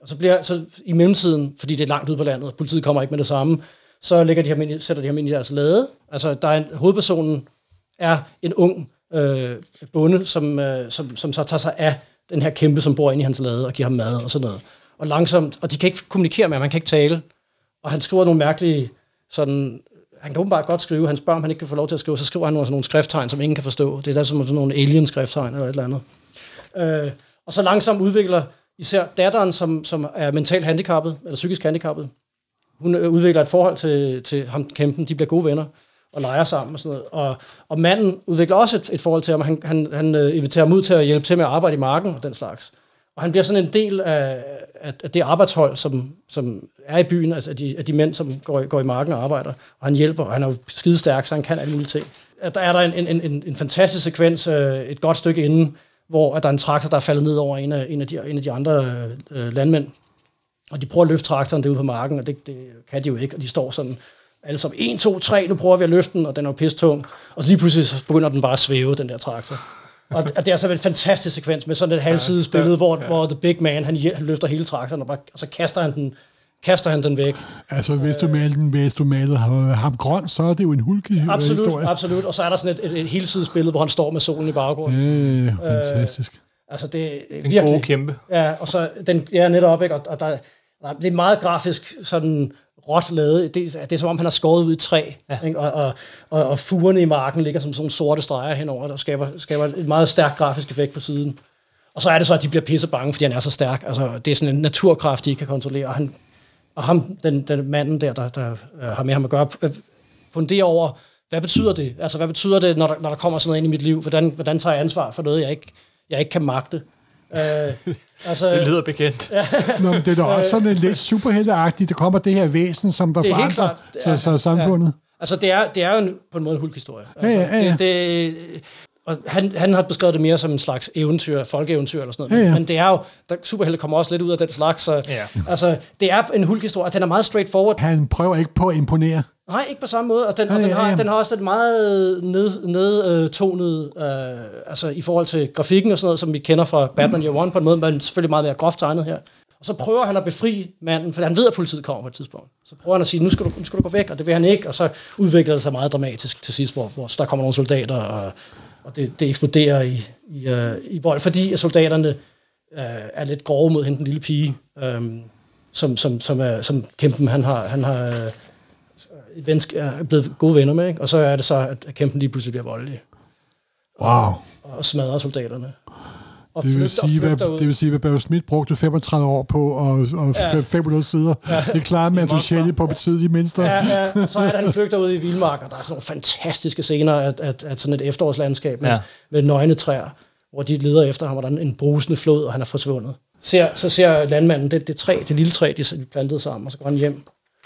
Og så bliver så i mellemtiden, fordi det er langt ude på landet, og politiet kommer ikke med det samme, så lægger de ham ind, i- sætter de ham ind i deres lade. Altså, der er en, hovedpersonen er en ung øh, bonde, som, øh, som, som så tager sig af den her kæmpe, som bor inde i hans lade og giver ham mad og sådan noget. Og langsomt, og de kan ikke kommunikere med ham, han kan ikke tale. Og han skriver nogle mærkelige, sådan, han kan åbenbart godt skrive, han spørger, om han ikke kan få lov til at skrive, så skriver han nogle, sådan nogle skrifttegn, som ingen kan forstå. Det er da som sådan nogle alien-skrifttegn eller et eller andet. Øh, og så langsomt udvikler især datteren, som, som er mentalt handicappet, eller psykisk handicappet, hun øh, udvikler et forhold til, til ham, kæmpen. De bliver gode venner og leger sammen og sådan noget. Og, og manden udvikler også et, et forhold til ham. Han, han, han øh, inviterer ham ud til at hjælpe til med at arbejde i marken og den slags. Og han bliver sådan en del af, af, det arbejdshold, som, som er i byen, altså af de, af de mænd, som går, går i marken og arbejder. Og han hjælper, og han er jo skidestærk, så han kan alle mulige ting. At der er der en, en, en, en fantastisk sekvens øh, et godt stykke inden, hvor at der er en traktor, der er faldet ned over en af, en af, de, en af de andre øh, landmænd. Og de prøver at løfte traktoren derude på marken, og det, det kan de jo ikke. Og de står sådan alle sammen, 1, 2, 3, nu prøver vi at løfte den, og den er jo pistung. Og så lige pludselig så begynder den bare at svæve, den der traktor. Og og det er så en fantastisk sekvens med sådan et halvsides billede, hvor, ja. hvor The Big Man, han, han løfter hele traktoren, og, bare, og så kaster han den, kaster han den væk. Altså, hvis du malede, den, hvis du malede ham, ham grøn, så er det jo en hulkehistorie. Absolut, absolut. Og så er der sådan et, et, et helsides billede, hvor han står med solen i baggrunden. Øh, fantastisk. Altså, det er En virkelig... gode kæmpe. Ja, og så den ja, netop, ikke? Og, og der, der, det er meget grafisk sådan råt lavet. Det, det er som om, han har skåret ud i træ, ja. ikke? Og, og, og, og fugerne i marken ligger som sådan sorte streger henover, der skaber, skaber et meget stærk grafisk effekt på siden. Og så er det så, at de bliver pisse bange, fordi han er så stærk. Altså, det er sådan en naturkraft, de ikke kan kontrollere. Og, han, og ham, den, den manden der, der, der øh, har med ham at gøre, øh, funderer over, hvad betyder det? Altså, hvad betyder det, når der, når der kommer sådan noget ind i mit liv? Hvordan, hvordan tager jeg ansvar for noget, jeg ikke, jeg ikke kan magte? Øh, altså, Det lyder bekendt. Ja. Nå, men det er da også sådan en lidt superhelteagtigt. Der kommer det her væsen, som der Det er helt forandrer klart. så, Ja, så samfundet. Altså, det er, det er jo en, på en måde en hulkhistorie. Ja, Altså, ja, ja, ja. Det, det, og han, han har beskrevet det mere som en slags eventyr, folkeeventyr eller sådan noget. Ja, ja. Men det er jo, der, superhelte kommer også lidt ud af den slags. Så, Ja. Altså, det er en hulkhistorie, og den er meget straightforward. Han prøver ikke på at imponere. Nej, ikke på samme måde. Og den, Ja, og den, ja, har, ja. den har også et meget ned, nedtonet, øh, altså i forhold til grafikken og sådan noget, som vi kender fra Batman Year One på en måde, men selvfølgelig meget mere groft tegnet her. Og så prøver han at befri manden, for han ved, at politiet kommer på et tidspunkt. Så prøver han at sige, nu skal du, nu skal du gå væk, og det vil han ikke. Og så udvikler det sig meget dramatisk til sidst, hvor, hvor der kommer nogle soldater, og, og det, det eksploderer i, i, øh, i vold, fordi at soldaterne øh, er lidt grove mod hende, den lille pige, øh, som, som, som, er, som kæmpen han har, han har øh, vensk, er blevet gode venner med, ikke? og så er det så, at kæmpen lige pludselig bliver voldelig. Wow. og smadrer soldaterne. Og Det vil, flygter- og sige, hvad, ud. det vil sige, hvad Barry Smith brugte 35 år på, og, og ja. 500 sider. Ja. Det klarede man Shelley på betydeligt mindste. Ja. Ja, ja, og så er det, han flygter ud i vildmark, og der er sådan nogle fantastiske scener af, af, af sådan et efterårslandskab med, Ja. med nøgne træer, hvor de leder efter ham, og der er en brusende flod, og han er forsvundet. Ser, så ser landmanden det, det træ, det lille træ, de de plantede sammen, og så går han hjem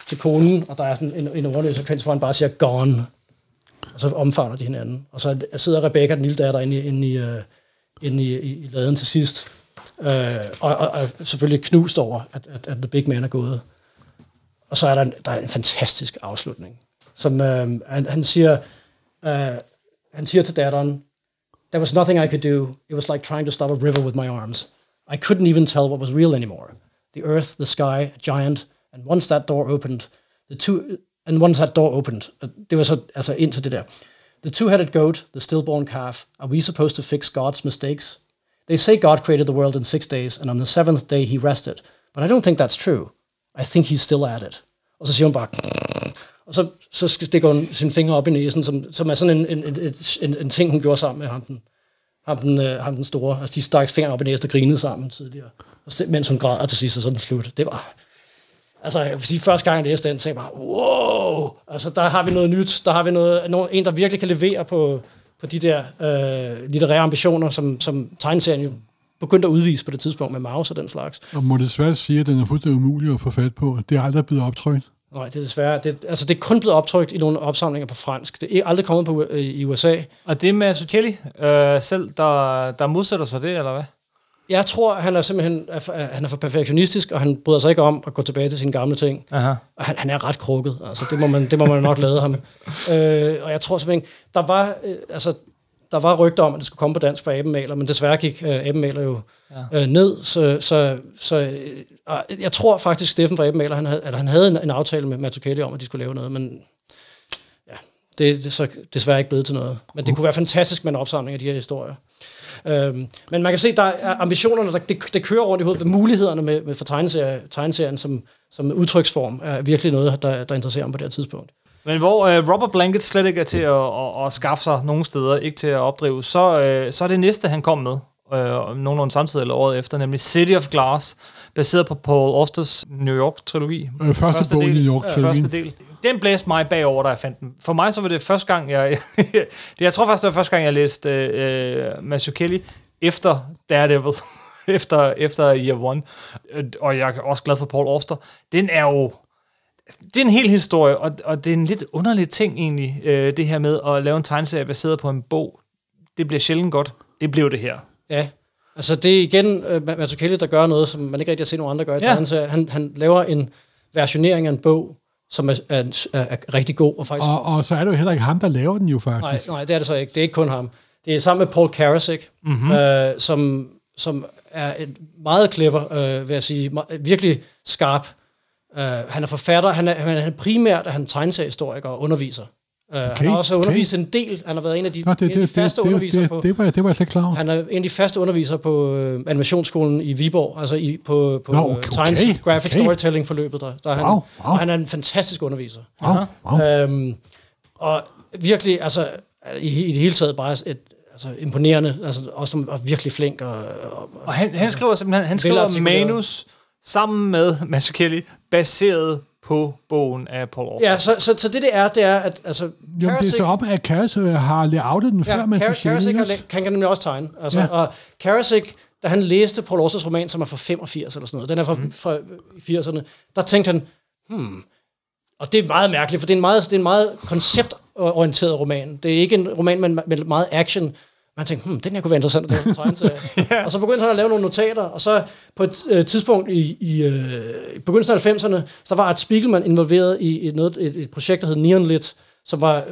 til konen, og der er sådan en, en underlig sekvens, hvor han bare siger, gone. Og så omfavner de hinanden. Og så sidder Rebecca, den lille datter, inde i, inde i, uh, inde i, i, i laden til sidst. Øh, og, og, og, selvfølgelig knust over, at, at, at The Big Man er gået. Og så er der en, der er en fantastisk afslutning, som øh, han, han siger, øh, han siger til datteren, There was nothing I could do. It was like trying to stop a river with my arms. I couldn't even tell what was real anymore. The earth, the sky, a giant, and once that door opened, the two, and once that door opened, det var så altså ind til det der. The two-headed goat, the stillborn calf, are we supposed to fix God's mistakes? They say God created the world in six days, and on the seventh day he rested. But I don't think that's true. I think he's still at it. Og så siger hun bare, og så, så stikker hun sin finger op i næsen, som, som er sådan en, en, en, en, en ting, hun gjorde sammen med ham den, ham den, øh, ham den store. Altså, de stak fingeren op i næsen og grinede sammen tidligere. Og mens hun græd, og til sidst er sådan slut. Det var... Altså, jeg vil sige, første gang jeg læste den, tænkte jeg bare, wow! Altså, der har vi noget nyt. Der har vi noget, nogen, en, der virkelig kan levere på, på de der øh, litterære ambitioner, som, som tegneserien jo begyndte at udvise på det tidspunkt med Maus og den slags. Og må desværre sige, at den er fuldstændig umulig at få fat på. Det er aldrig blevet optrykt. Nej, det er desværre. Det, altså, det er kun blevet optrykt i nogle opsamlinger på fransk. Det er aldrig kommet på, øh, i USA. Og det er med Suchelli øh, selv, der, der modsætter sig det, eller hvad? Jeg tror, han er simpelthen er for, han er for perfektionistisk, og han bryder sig ikke om at gå tilbage til sine gamle ting. Aha. Og han, han er ret krukket. Altså, det må man, det må man nok lade ham. Øh, og jeg tror simpelthen, der var, øh, altså, der var rygter om, at det skulle komme på dansk for Abenmaler, men desværre gik øh, Abenmaler jo ja. øh, ned. Så, så, så øh, jeg tror faktisk, Steffen fra Abenmaler, han havde, eller han havde en, en aftale med Mazzucchelli om, at de skulle lave noget, men ja, det, det er så desværre ikke blevet til noget. Men det kunne være fantastisk med en opsamling af de her historier. Øhm, men man kan se, der er ambitionerne, der, det, det kører rundt i hovedet. Mulighederne med, med for tegneserie, tegneserien som, som udtryksform er virkelig noget, der, der interesserer ham på det her tidspunkt. Men hvor øh, Robert Blanket slet ikke er til at, at, at skaffe sig nogen steder, ikke til at opdrive, så, øh, så er det næste, han kom med, øh, nogenlunde samtidig eller året efter, nemlig City of Glass, baseret på Paul Austers New York-trilogi. Øh, første, bog i del. New York Ja, første del. Den blæste mig bagover, da jeg fandt den. For mig så var det første gang, jeg... det, [LAUGHS] jeg tror faktisk, det var første gang, jeg læste øh, Mazzucchelli efter Daredevil. [LAUGHS] efter, efter Year One. Øh, Og jeg er også glad for Paul Auster. Den er jo... Det er en hel historie, og, og det er en lidt underlig ting egentlig, øh, det her med at lave en tegneserie baseret på en bog. Det bliver sjældent godt. Det blev det her. Ja, altså det er igen uh, Mazzucchelli, der gør noget, som man ikke rigtig har set nogen andre gøre i Ja. tegneserier. Han, han laver en versionering af en bog, som er, er, er, er rigtig god, og faktisk Og, og så er det jo heller ikke ham, der laver den jo Nej, faktisk. nej, det er det så ikke. Det er ikke kun ham. Det er sammen med Paul Karasik, mm-hmm. øh, som, som er et meget clever, øh, vil jeg sige, virkelig skarp. Uh, han er forfatter, han er, han er primært er han tegneseriehistoriker og underviser. Uh, okay, han har også okay. undervist en del. Han har været en af de, Nå, det, en af de det, faste det, det, undervisere det, på... det, var, det var jeg slet ikke klar over. Han er en af de faste undervisere på øh, animationsskolen i Viborg, altså i, på, på Nå, Nå, okay, okay, Times okay, Graphic okay. Storytelling forløbet. Der, der er han, Wow, wow. Og han er en fantastisk underviser. Wow, wow. Øhm, og virkelig, altså, i, i det hele taget bare et altså, imponerende, altså også og virkelig flink. Og, og, Og han, han skriver simpelthen, han skriver manus sammen med Mazzucchelli, baseret på bogen af Paul Auster. ja, så, så, så det det er, det er, at altså, Jo, det er så op, at Karas øh, har layoutet den før, ja, men Kar- så Karasik har, han kan nemlig også tegne. Altså, Ja. ja. Og Karasik, da han læste Paul Austers roman, som er fra 85 eller sådan noget, den er fra, mm. fra 80'erne, der tænkte han, hmm, og det er meget mærkeligt, for det er en meget, det er en meget konceptorienteret roman. Det er ikke en roman med, med meget action. Man tænkte, hmm, den her kunne være interessant at lave en tegneserie. Og så begyndte han at lave nogle notater, og så på et øh, tidspunkt i, i, øh, begyndelsen af 90'erne, så var Art Spiegelman involveret i et, noget, et, et projekt, der hed Neon Lit, som var,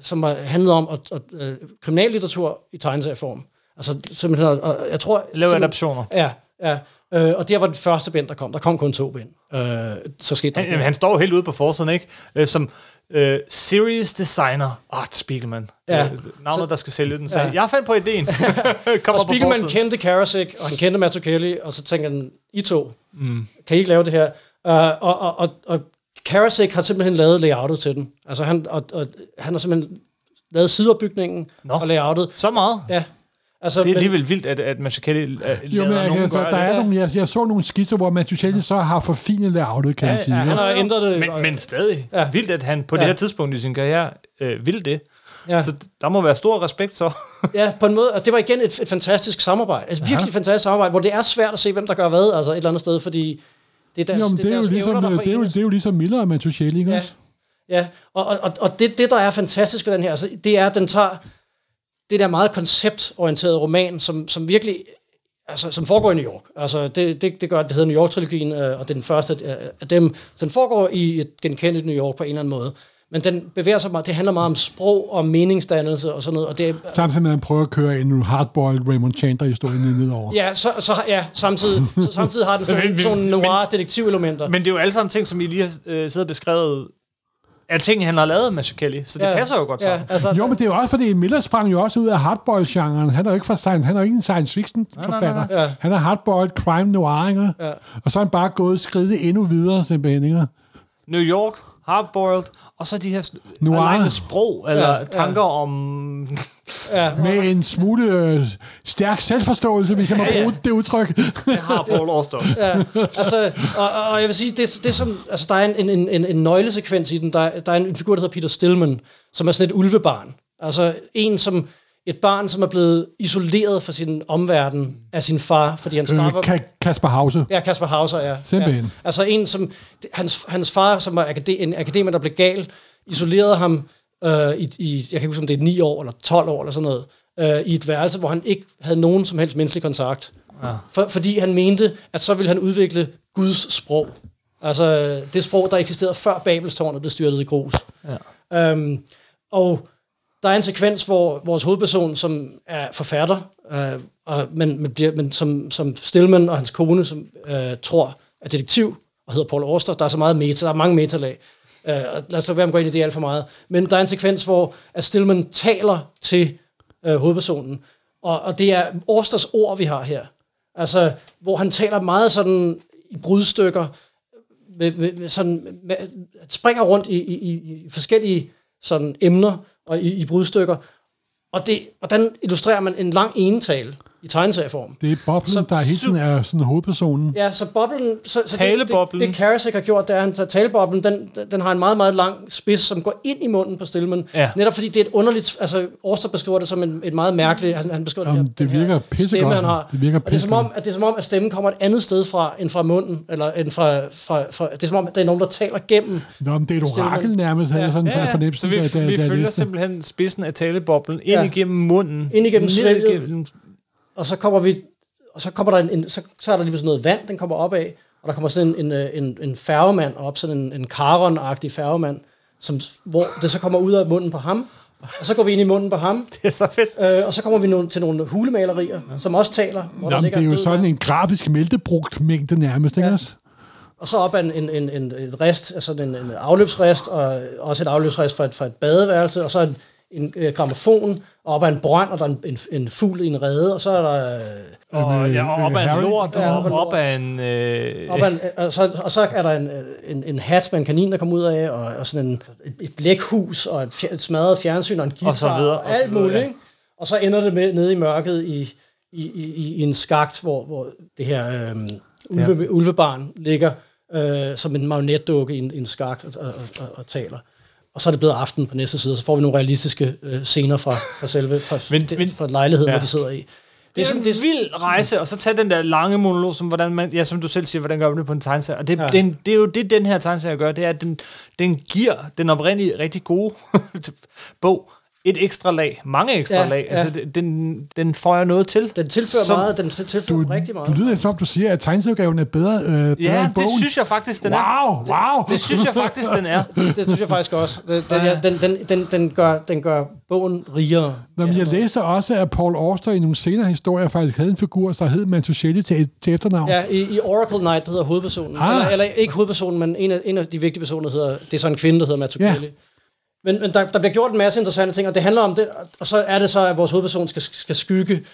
som var handlede om at, at, at, kriminallitteratur i tegneserieform. Altså simpelthen, og, og jeg tror... Lave adaptioner. Ja, ja. Øh, og det var den første bind, der kom. Der kom kun to bind. Øh, så skete der Han, han står helt ude på forsiden, ikke? Øh, som øh, series designer Art Spiegelman. Ja. Navnet, der skal sælge den. Så Ja. jeg fandt på ideen. [LAUGHS] Og Spiegelman kendte Karasik, og han kendte Mazzucchelli, og så tænker han, I to, mm. kan I ikke lave det her? Uh, og, og, og, og Karasik har simpelthen lavet layoutet til den. Altså han, og, og, han har simpelthen lavet sideopbygningen Nå. og layoutet. Så meget. Ja. Altså, Det er men- alligevel vildt, at, at Mazzucchelli uh, Jo, men jeg, nogen jeg, gøre der, det. der er nogle, jeg, jeg så nogle skitser, hvor Mazzucchelli så har forfinet layoutet, kan ja, jeg sige. ja, han har ændret det. Men, men stadig Ja. vildt, at han på Ja. det her tidspunkt i sin karriere øh, vil det. Ja. Så der må være stor respekt så. [LAUGHS] Ja, på en måde. Og det var igen et, et fantastisk samarbejde. Altså virkelig et fantastisk samarbejde, hvor det er svært at se, hvem der gør hvad, altså et eller andet sted, fordi det er deres, Jo, men det, er jo deres ligesom, evner, der det, er jo, forenes. det er jo ligesom Miller og Mazzucchelli, ikke Ja. også? Ja, og, og, og- og det, det, der er fantastisk ved den her, altså, det er, at den tager det der meget konceptorienterede roman, som, som virkelig altså, som foregår i New York. Altså, det, det, det gør, at det hedder New York-trilogien, øh, og det er den første af- af dem. Så den foregår i et genkendeligt New York på en eller anden måde. Men den bevæger sig meget, det handler meget om sprog og meningsdannelse og sådan noget, og det Samtidig med, at han prøver at køre en hardboiled Raymond Chandler-historie nedover. Ja, så, så, ja samtidig, så samtidig har den sådan, [LAUGHS] Men- sådan men- noir detektivelementer. Men det er jo alle sammen ting, som I lige har øh, siddet og beskrevet, er ting, han har lavet med Mazzucchelli. Så det ja, passer jo godt ja, sammen. altså, Jo, men det er jo også, fordi Miller sprang jo også ud af hardboiled-genren. Han er jo ikke, fra science, han er jo ikke en science fiction-forfatter. nej, nej. Ja. Han er hardboiled crime noir, ikke? Ja. Og så er han bare gået skridtet endnu videre, simpelthen, ikke? New York, hardboiled, og så de her Noir. alene sprog, eller Ja, ja, ja. tanker om... ja, Med en smule øh, stærk selvforståelse, hvis jeg må Ja, ja. bruge det udtryk. [LAUGHS] Det har Paul Auster også. ja, altså, og, og, jeg vil sige, det, det som, altså, der er en, en, en, en nøglesekvens i den. Der, der er en figur, der hedder Peter Stillman, som er sådan et ulvebarn. Altså en, som et barn, som er blevet isoleret fra sin omverden af sin far, fordi hans far Øh, var... Ka- Kasper Hause. Ja, Kasper Hauser, ja. Simpelthen. Ja. Altså en, som... Hans, hans far, som var akade, en akademiker, der blev gal, isolerede ham øh, i, i... Jeg kan ikke huske, om det er 9 år eller 12 år eller sådan noget. Øh, I et værelse, hvor han ikke havde nogen som helst menneskelig kontakt. Ja. For, fordi han mente, at så ville han udvikle Guds sprog. Altså det sprog, der eksisterede før Babelstårnet blev styrtet i grus. Ja. Øhm, og der er en sekvens, hvor vores hovedperson, som er forfatter, øh, og, men, men, bliver, men som, som Stillman og hans kone, som øh, tror er detektiv, og hedder Paul Auster, der er så meget meta, der er mange metalag. Øh, lad os lade være med at gå ind i det alt for meget. Men der er en sekvens, hvor at Stillman taler til øh, hovedpersonen, og, og det er Austers ord, vi har her. Altså, hvor han taler meget sådan i brudstykker, med, med, med sådan, med, springer rundt i, i, i, i forskellige sådan emner og i, i brudstykker. Og, det, og den illustrerer man en lang enetale i tegneserieform. Det er Boblen, Så- der hele tiden er sådan hovedpersonen. Ja, så boblen... Så, så Taleboblen. Det, det, det Karasek har gjort, det er, at han tager taleboblen, den, den har en meget, meget lang spids, som går ind i munden på Stillman. Ja. Netop fordi det er et underligt... Altså, Årster beskriver det som en, et meget mærkeligt... Han, han beskriver Jamen, den her, det virker pissegodt. stemme, han har. Det virker og det er, som om, at det er som om, at stemmen kommer et andet sted fra, end fra munden. Eller end fra, fra, fra, det er som om, at der er nogen, der taler gennem. Nå, men det er et orakel nærmest, havde jeg sådan Ja, en ja. fornemmelse. Så vi, da- da- vi jeg følger læste. simpelthen spidsen af taleboblen ind Ja. igennem munden. Ind igennem ned svælget. Og så kommer vi... Og så kommer der en, en så, så er der lige pludselig noget vand, den kommer op af, og der kommer sådan en, en, en, en færgemand op, sådan en, en karon-agtig færgemand, som, hvor det så kommer ud af munden på ham, og så går vi ind i munden på ham, [LAUGHS] Det er så fedt. øh, og så kommer vi nogle, til nogle hulemalerier, som også taler. Hvor der Nå, men ligger det er jo sådan mand. en grafisk mængde nærmest, ikke Ja. også? Og så op af en, en, en, en, en rest, altså en, en afløbsrest, og også et afløbsrest fra et, fra et badeværelse, og så en, en øh, gramofon, og op af en brønd, og der er en, en, en fugl i en rede, og så er der... Øh, Og, ja, og op øh, ad en lort, og op ad en op lort. ad en... Øh, Op ad en, og, så, og så er der en, en, en hat med en kanin, der kommer ud af, og, og sådan en, et, et blækhus, og et, fjer, et smadret fjernsyn, og en guitar, Og så videre, og og så alt videre, muligt. ja. Og så ender det med nede i mørket i, i, i, i, en skagt, hvor, hvor det her øhm, ulve, ja. ulvebarn ligger øh, som en marionetdukke i en, i en skagt og, og, og, og taler. Og så er det blevet aften på næste side, og så får vi nogle realistiske øh, scener fra, fra selve fra, [LAUGHS] Men- men, men- fra lejligheden, ja. hvor de sidder i. Det er sådan en vild rejse, og så tage den der lange monolog, som, hvordan man, ja, som du selv siger, hvordan gør man det på en tegneserie. Og det, Ja. det, det er jo det, den her tegneserie gør, det er, at den, den giver den oprindelige rigtig gode [LAUGHS] bog et ekstra lag, mange ekstra Ja, ja, lag. ja. Altså, det- den, den får noget til. Den tilfører Som- meget, den tilfører Du, rigtig meget. du lyder som om, du siger, at tegneserieudgaven er bedre, øh, bedre Ja, end det bogen. synes jeg faktisk, den er. Wow, wow! Det synes jeg faktisk, den er. [LAUGHS] Det synes jeg faktisk også. Den, den, her, den, den, den, den, gør, den gør bogen rigere. Nå, men jeg læste også, at Paul Auster i nogle senere historier faktisk havde en figur, der hed Mantucelli til, til efternavn. Ja, i, i Oracle Knight, der hedder hovedpersonen. Ah. Eller, eller ikke hovedpersonen, men en af, en af de vigtige personer hedder, det er så en kvinde, der hedder Mazzucchelli. Ja. Men, men der, der bliver gjort en masse interessante ting, og det handler om det, og så er det så, at vores hovedperson skal, skal skygge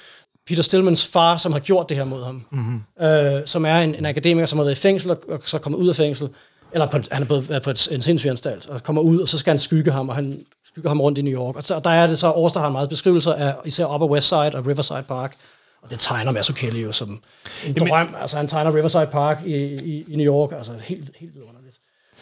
Peter Stillmans far, som har gjort det her mod ham. Mm-hmm. Øh, som er en, en akademiker, som har været i fængsel, og, og så kommer ud af fængsel, eller på, han er blevet været på et, en sindssygeanstalt, og kommer ud, og så skal han skygge ham, og han skygger ham rundt i New York. Og, så, og der er det så, Årster har meget beskrivelser af især Upper West Side og Riverside Park. Og det tegner Mazzucchelli jo som en drøm. Altså han tegner Riverside Park i, i, i New York, altså helt, helt vidunderligt.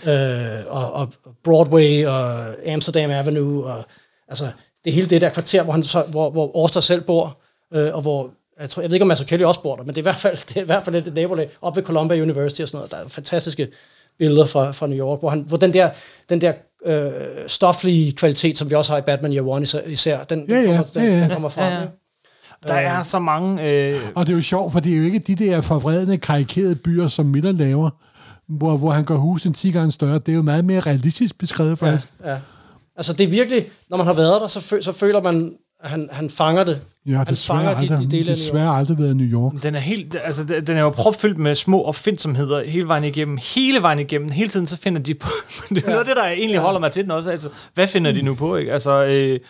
Øh, og, og Broadway og Amsterdam Avenue, og altså det hele det der kvarter, hvor, han så, hvor, hvor Årster selv bor, øh, og hvor jeg, tror, jeg ved ikke, om Mazzucchelli også bor der, men det er i hvert fald, [LAUGHS] det er i hvert fald et nabolag op ved Columbia University og sådan noget. Der er fantastiske billeder fra, fra New York, hvor, han, hvor den der, den der øh, stoflige kvalitet, som vi også har i Batman Year One især, den, Ja, ja, den, kommer, den, ja, ja. den kommer frem. Ja, ja. Ja, Der er så mange... Øh, Og det er jo sjovt, for det er jo ikke de der forvredende, karikerede byer, som Miller laver, hvor, hvor han gør husen 10 gange større. Det er jo meget mere realistisk beskrevet, ja, faktisk. ja. Altså det er virkelig, når man har været der, så, fø, så føler man, at han, han fanger det. Ja, han fanger de, aldrig, de dele af New York. desværre aldrig været i New York. Den er helt, altså den den er jo propfyldt med små opfindsomheder hele vejen igennem, hele vejen igennem, hele tiden så finder de på, [LAUGHS] det er ja. noget af det, der egentlig holder mig til den også, altså, hvad finder de nu på, ikke? Altså, øh,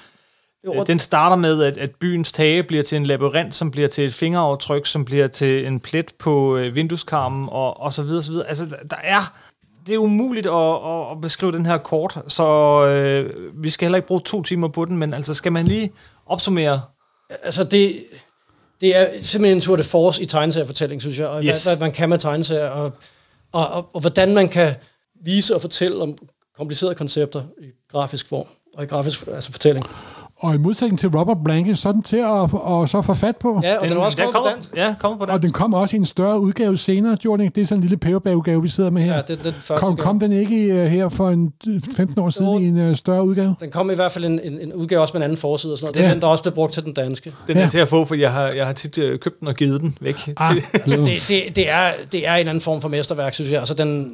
Jo, øh, den starter med, at, at byens tage bliver til en labyrint, som bliver til et fingeraftryk, som bliver til en plet på øh, vindueskarmen, og, og så videre, så videre. Altså, der- er, det er umuligt at, at, at beskrive den her kort, så øh, vi skal heller ikke bruge to timer på den, men altså, skal man lige opsummere Altså det, det er simpelthen en tour de force i tegneseriefortælling, synes jeg, og yes. hvad, hvad man kan med tegneserier, og, og, og, og hvordan man kan vise og fortælle om komplicerede koncepter i grafisk form, og i grafisk altså fortælling. Og i modsætning til Robert Blanke, så er den til at, at så få fat på. Ja, og den, den er også kommet på kommer, dansk. Ja, kommer på dansk. Og den kom også i en større udgave senere, ikke? Det er sådan en lille paperback-udgave, vi sidder med her. Ja, det, det er den første kom, kom den ikke uh, her for en øh, 15 år siden Jo. i en uh, større udgave? Den kom i hvert fald en, en, en udgave også med en anden forside og sådan noget. Det er Ja. den, der også blev brugt til den danske. Den er Ja. til at få, for jeg har, jeg har tit øh, købt den og givet den væk. Ah, til, Altså, det, det, det, er, det er en anden form for mesterværk, synes jeg. Altså, den,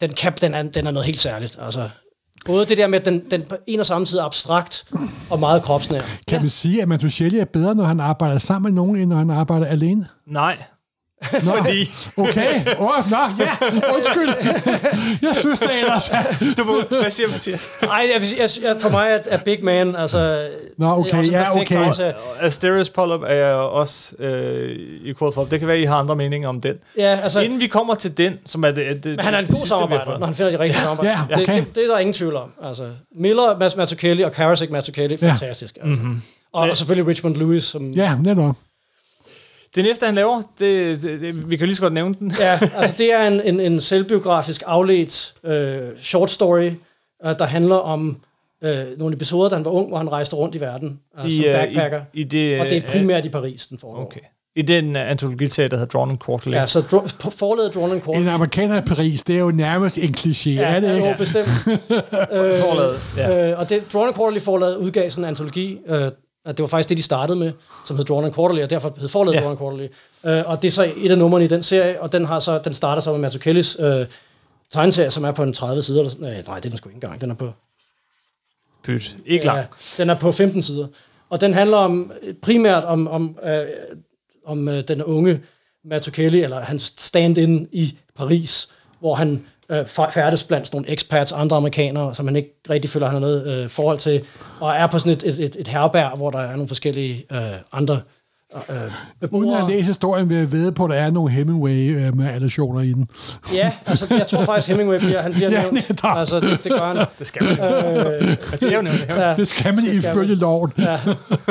den, kan, den, er, den er noget helt særligt. Altså, både det der med, at den, den på en og samme tid er abstrakt og meget kropsnær. Kan man sige, at Matuschelli er bedre, når han arbejder sammen med nogen, end når han arbejder alene? nej. Nå, Fordi, okay. Åh, oh, nå, ja, undskyld. Jeg synes det ellers. du må, hvad siger Mathias? Nej, jeg, jeg, jeg, for mig er, er Big Man, altså... Nå, er okay, også ja, okay. tegneserie. Asterios Polyp er jeg også øh, i quote for. Det kan være, I har andre meninger om den. Ja, altså, Inden vi kommer til den, som er det, det men han er en god samarbejder, når han finder de rigtige samarbejder. ja, okay. det, det, det, er der ingen tvivl om. Altså, Miller, Mads Mazzucchelli og Karasek Mazzucchelli, Ja. fantastisk. Altså. Mm-hmm. Og, og selvfølgelig Richmond Lewis, som... Ja, netop. Det næste, han laver, det, det, det, vi kan lige så godt nævne den. Ja, altså det er en, en, en selvbiografisk afledt øh, short story, øh, der handler om øh, nogle episoder, da han var ung, hvor han rejste rundt i verden øh, som øh, backpacker. I, i det, og det er øh, primært i Paris, den foregår. Okay. I den uh, antologiserie, der hedder Drawn and Quarterly. Ja, så dro- forladet Drawn and Court. En amerikaner i Paris, det er jo nærmest en kliché, ja, er det ikke? Jo, bestemt. [LAUGHS] Forlaget, ja. øh, og det, Drawn and Quarterly forlaget udgav sådan en antologi, øh, at det var faktisk det, de startede med, som hed Drawn and Quarterly, og derfor hed forlaget Ja. Drawn and Quarterly. Øh, og det er så et af numrene i den serie, og den, har så, den starter så med Mazzucchellis øh, tegneserie, som er på en 30 sider. Eller, nej, nej, det er den sgu ikke engang. Den er på Pyt. Ikke langt. Ja, den er på 15 sider. Og den handler om primært om, om, øh, om øh, den unge Mazzucchelli, eller hans stand-in i Paris, hvor han øh, færdes blandt nogle expats, andre amerikanere, som han ikke rigtig føler, han har noget øh, forhold til, og er på sådan et, et, et, et herberg, hvor der er nogle forskellige øh, andre øh, Uden beboere. at læse historien, vil jeg vede på, at der er nogle Hemingway med relationer i den. Ja, altså jeg tror faktisk, Hemingway bliver, han bliver [LAUGHS] Ja, nævnt. netop. Altså det, det gør han. Det skal man. Øh, Man skal nævne det. ja. Det skal man Det skal ifølge loven. Ja.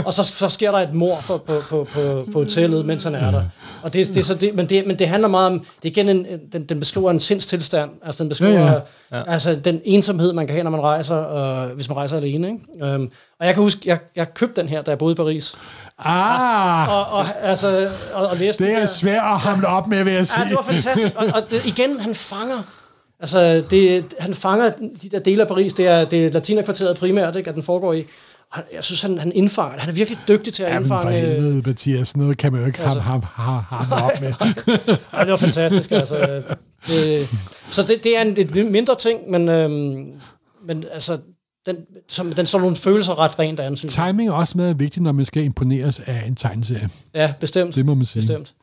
Og så, så sker der et mor på, på, på, på, på hotellet, mens han er der. Og det, det er så det, men, det, men det handler meget om, det igen en, en- den, den beskriver en sindstilstand, altså den beskriver Ja, ja. Altså, den ensomhed, man kan have, når man rejser, og, hvis man rejser alene. Ikke? Um, og jeg kan huske, jeg, jeg købte den her, da jeg boede i Paris. Ah, Og, og, altså, og, og læste det er svært at hamle op med, vil jeg sige. Ja, det var fantastisk. Og, og det, igen, han fanger... Altså, det, han fanger de der dele af Paris. Det er, det er latinakvarteret primært, ikke, at den foregår i. Jeg synes, han, han indfanger Han er virkelig dygtig til at Jamen for indfange... helvede, Mathias. Noget kan man jo ikke Altså. ham, ham, ham, ham [LAUGHS] op med. Ja, det var fantastisk. Altså, det, så det, det er en lidt mindre ting, men, øhm, men altså, den, som, den slår nogle følelser ret rent an, synes. Timing er også meget vigtigt, når man skal imponeres af en tegneserie. Ja, bestemt. Det må man sige. Bestemt.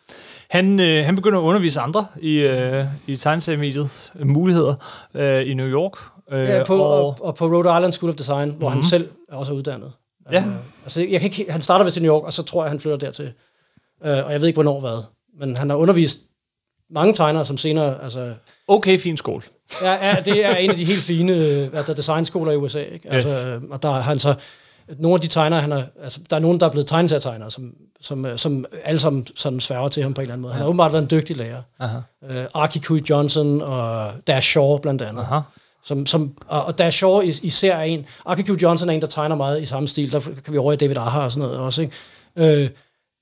Han, øh, han begynder at undervise andre i, øh, i tegneseriemediets muligheder øh, i New York. Øh, Ja, på, og, og, og på Rhode Island School of Design, hvor mm-hmm. han selv er også uddannet. Ja. Øh, altså, jeg kan ikke, han starter vist i New York, og så tror jeg, han flytter dertil. Øh, og jeg ved ikke, hvornår hvad. Men han har undervist mange tegnere, som senere... Altså, okay, fin skole. Ja, ja, det er en af de helt fine uh, designskoler i USA. Ikke? Altså, yes. Og der har han så nogle af de tegnere, han er, altså, der er nogen, der er blevet tegneserietegnere, som, som, som alle sammen sådan sværger til ham på en eller anden måde. Han har åbenbart været en dygtig lærer. Aha. Uh, Archie Cui Johnson og Dash Shaw blandt andet. Aha. Som, som, og, og Dash Shaw is, især er en. Akiko Johnson er en, der tegner meget i samme stil. Der kan vi over i David Aha og sådan noget også. Ikke? Øh,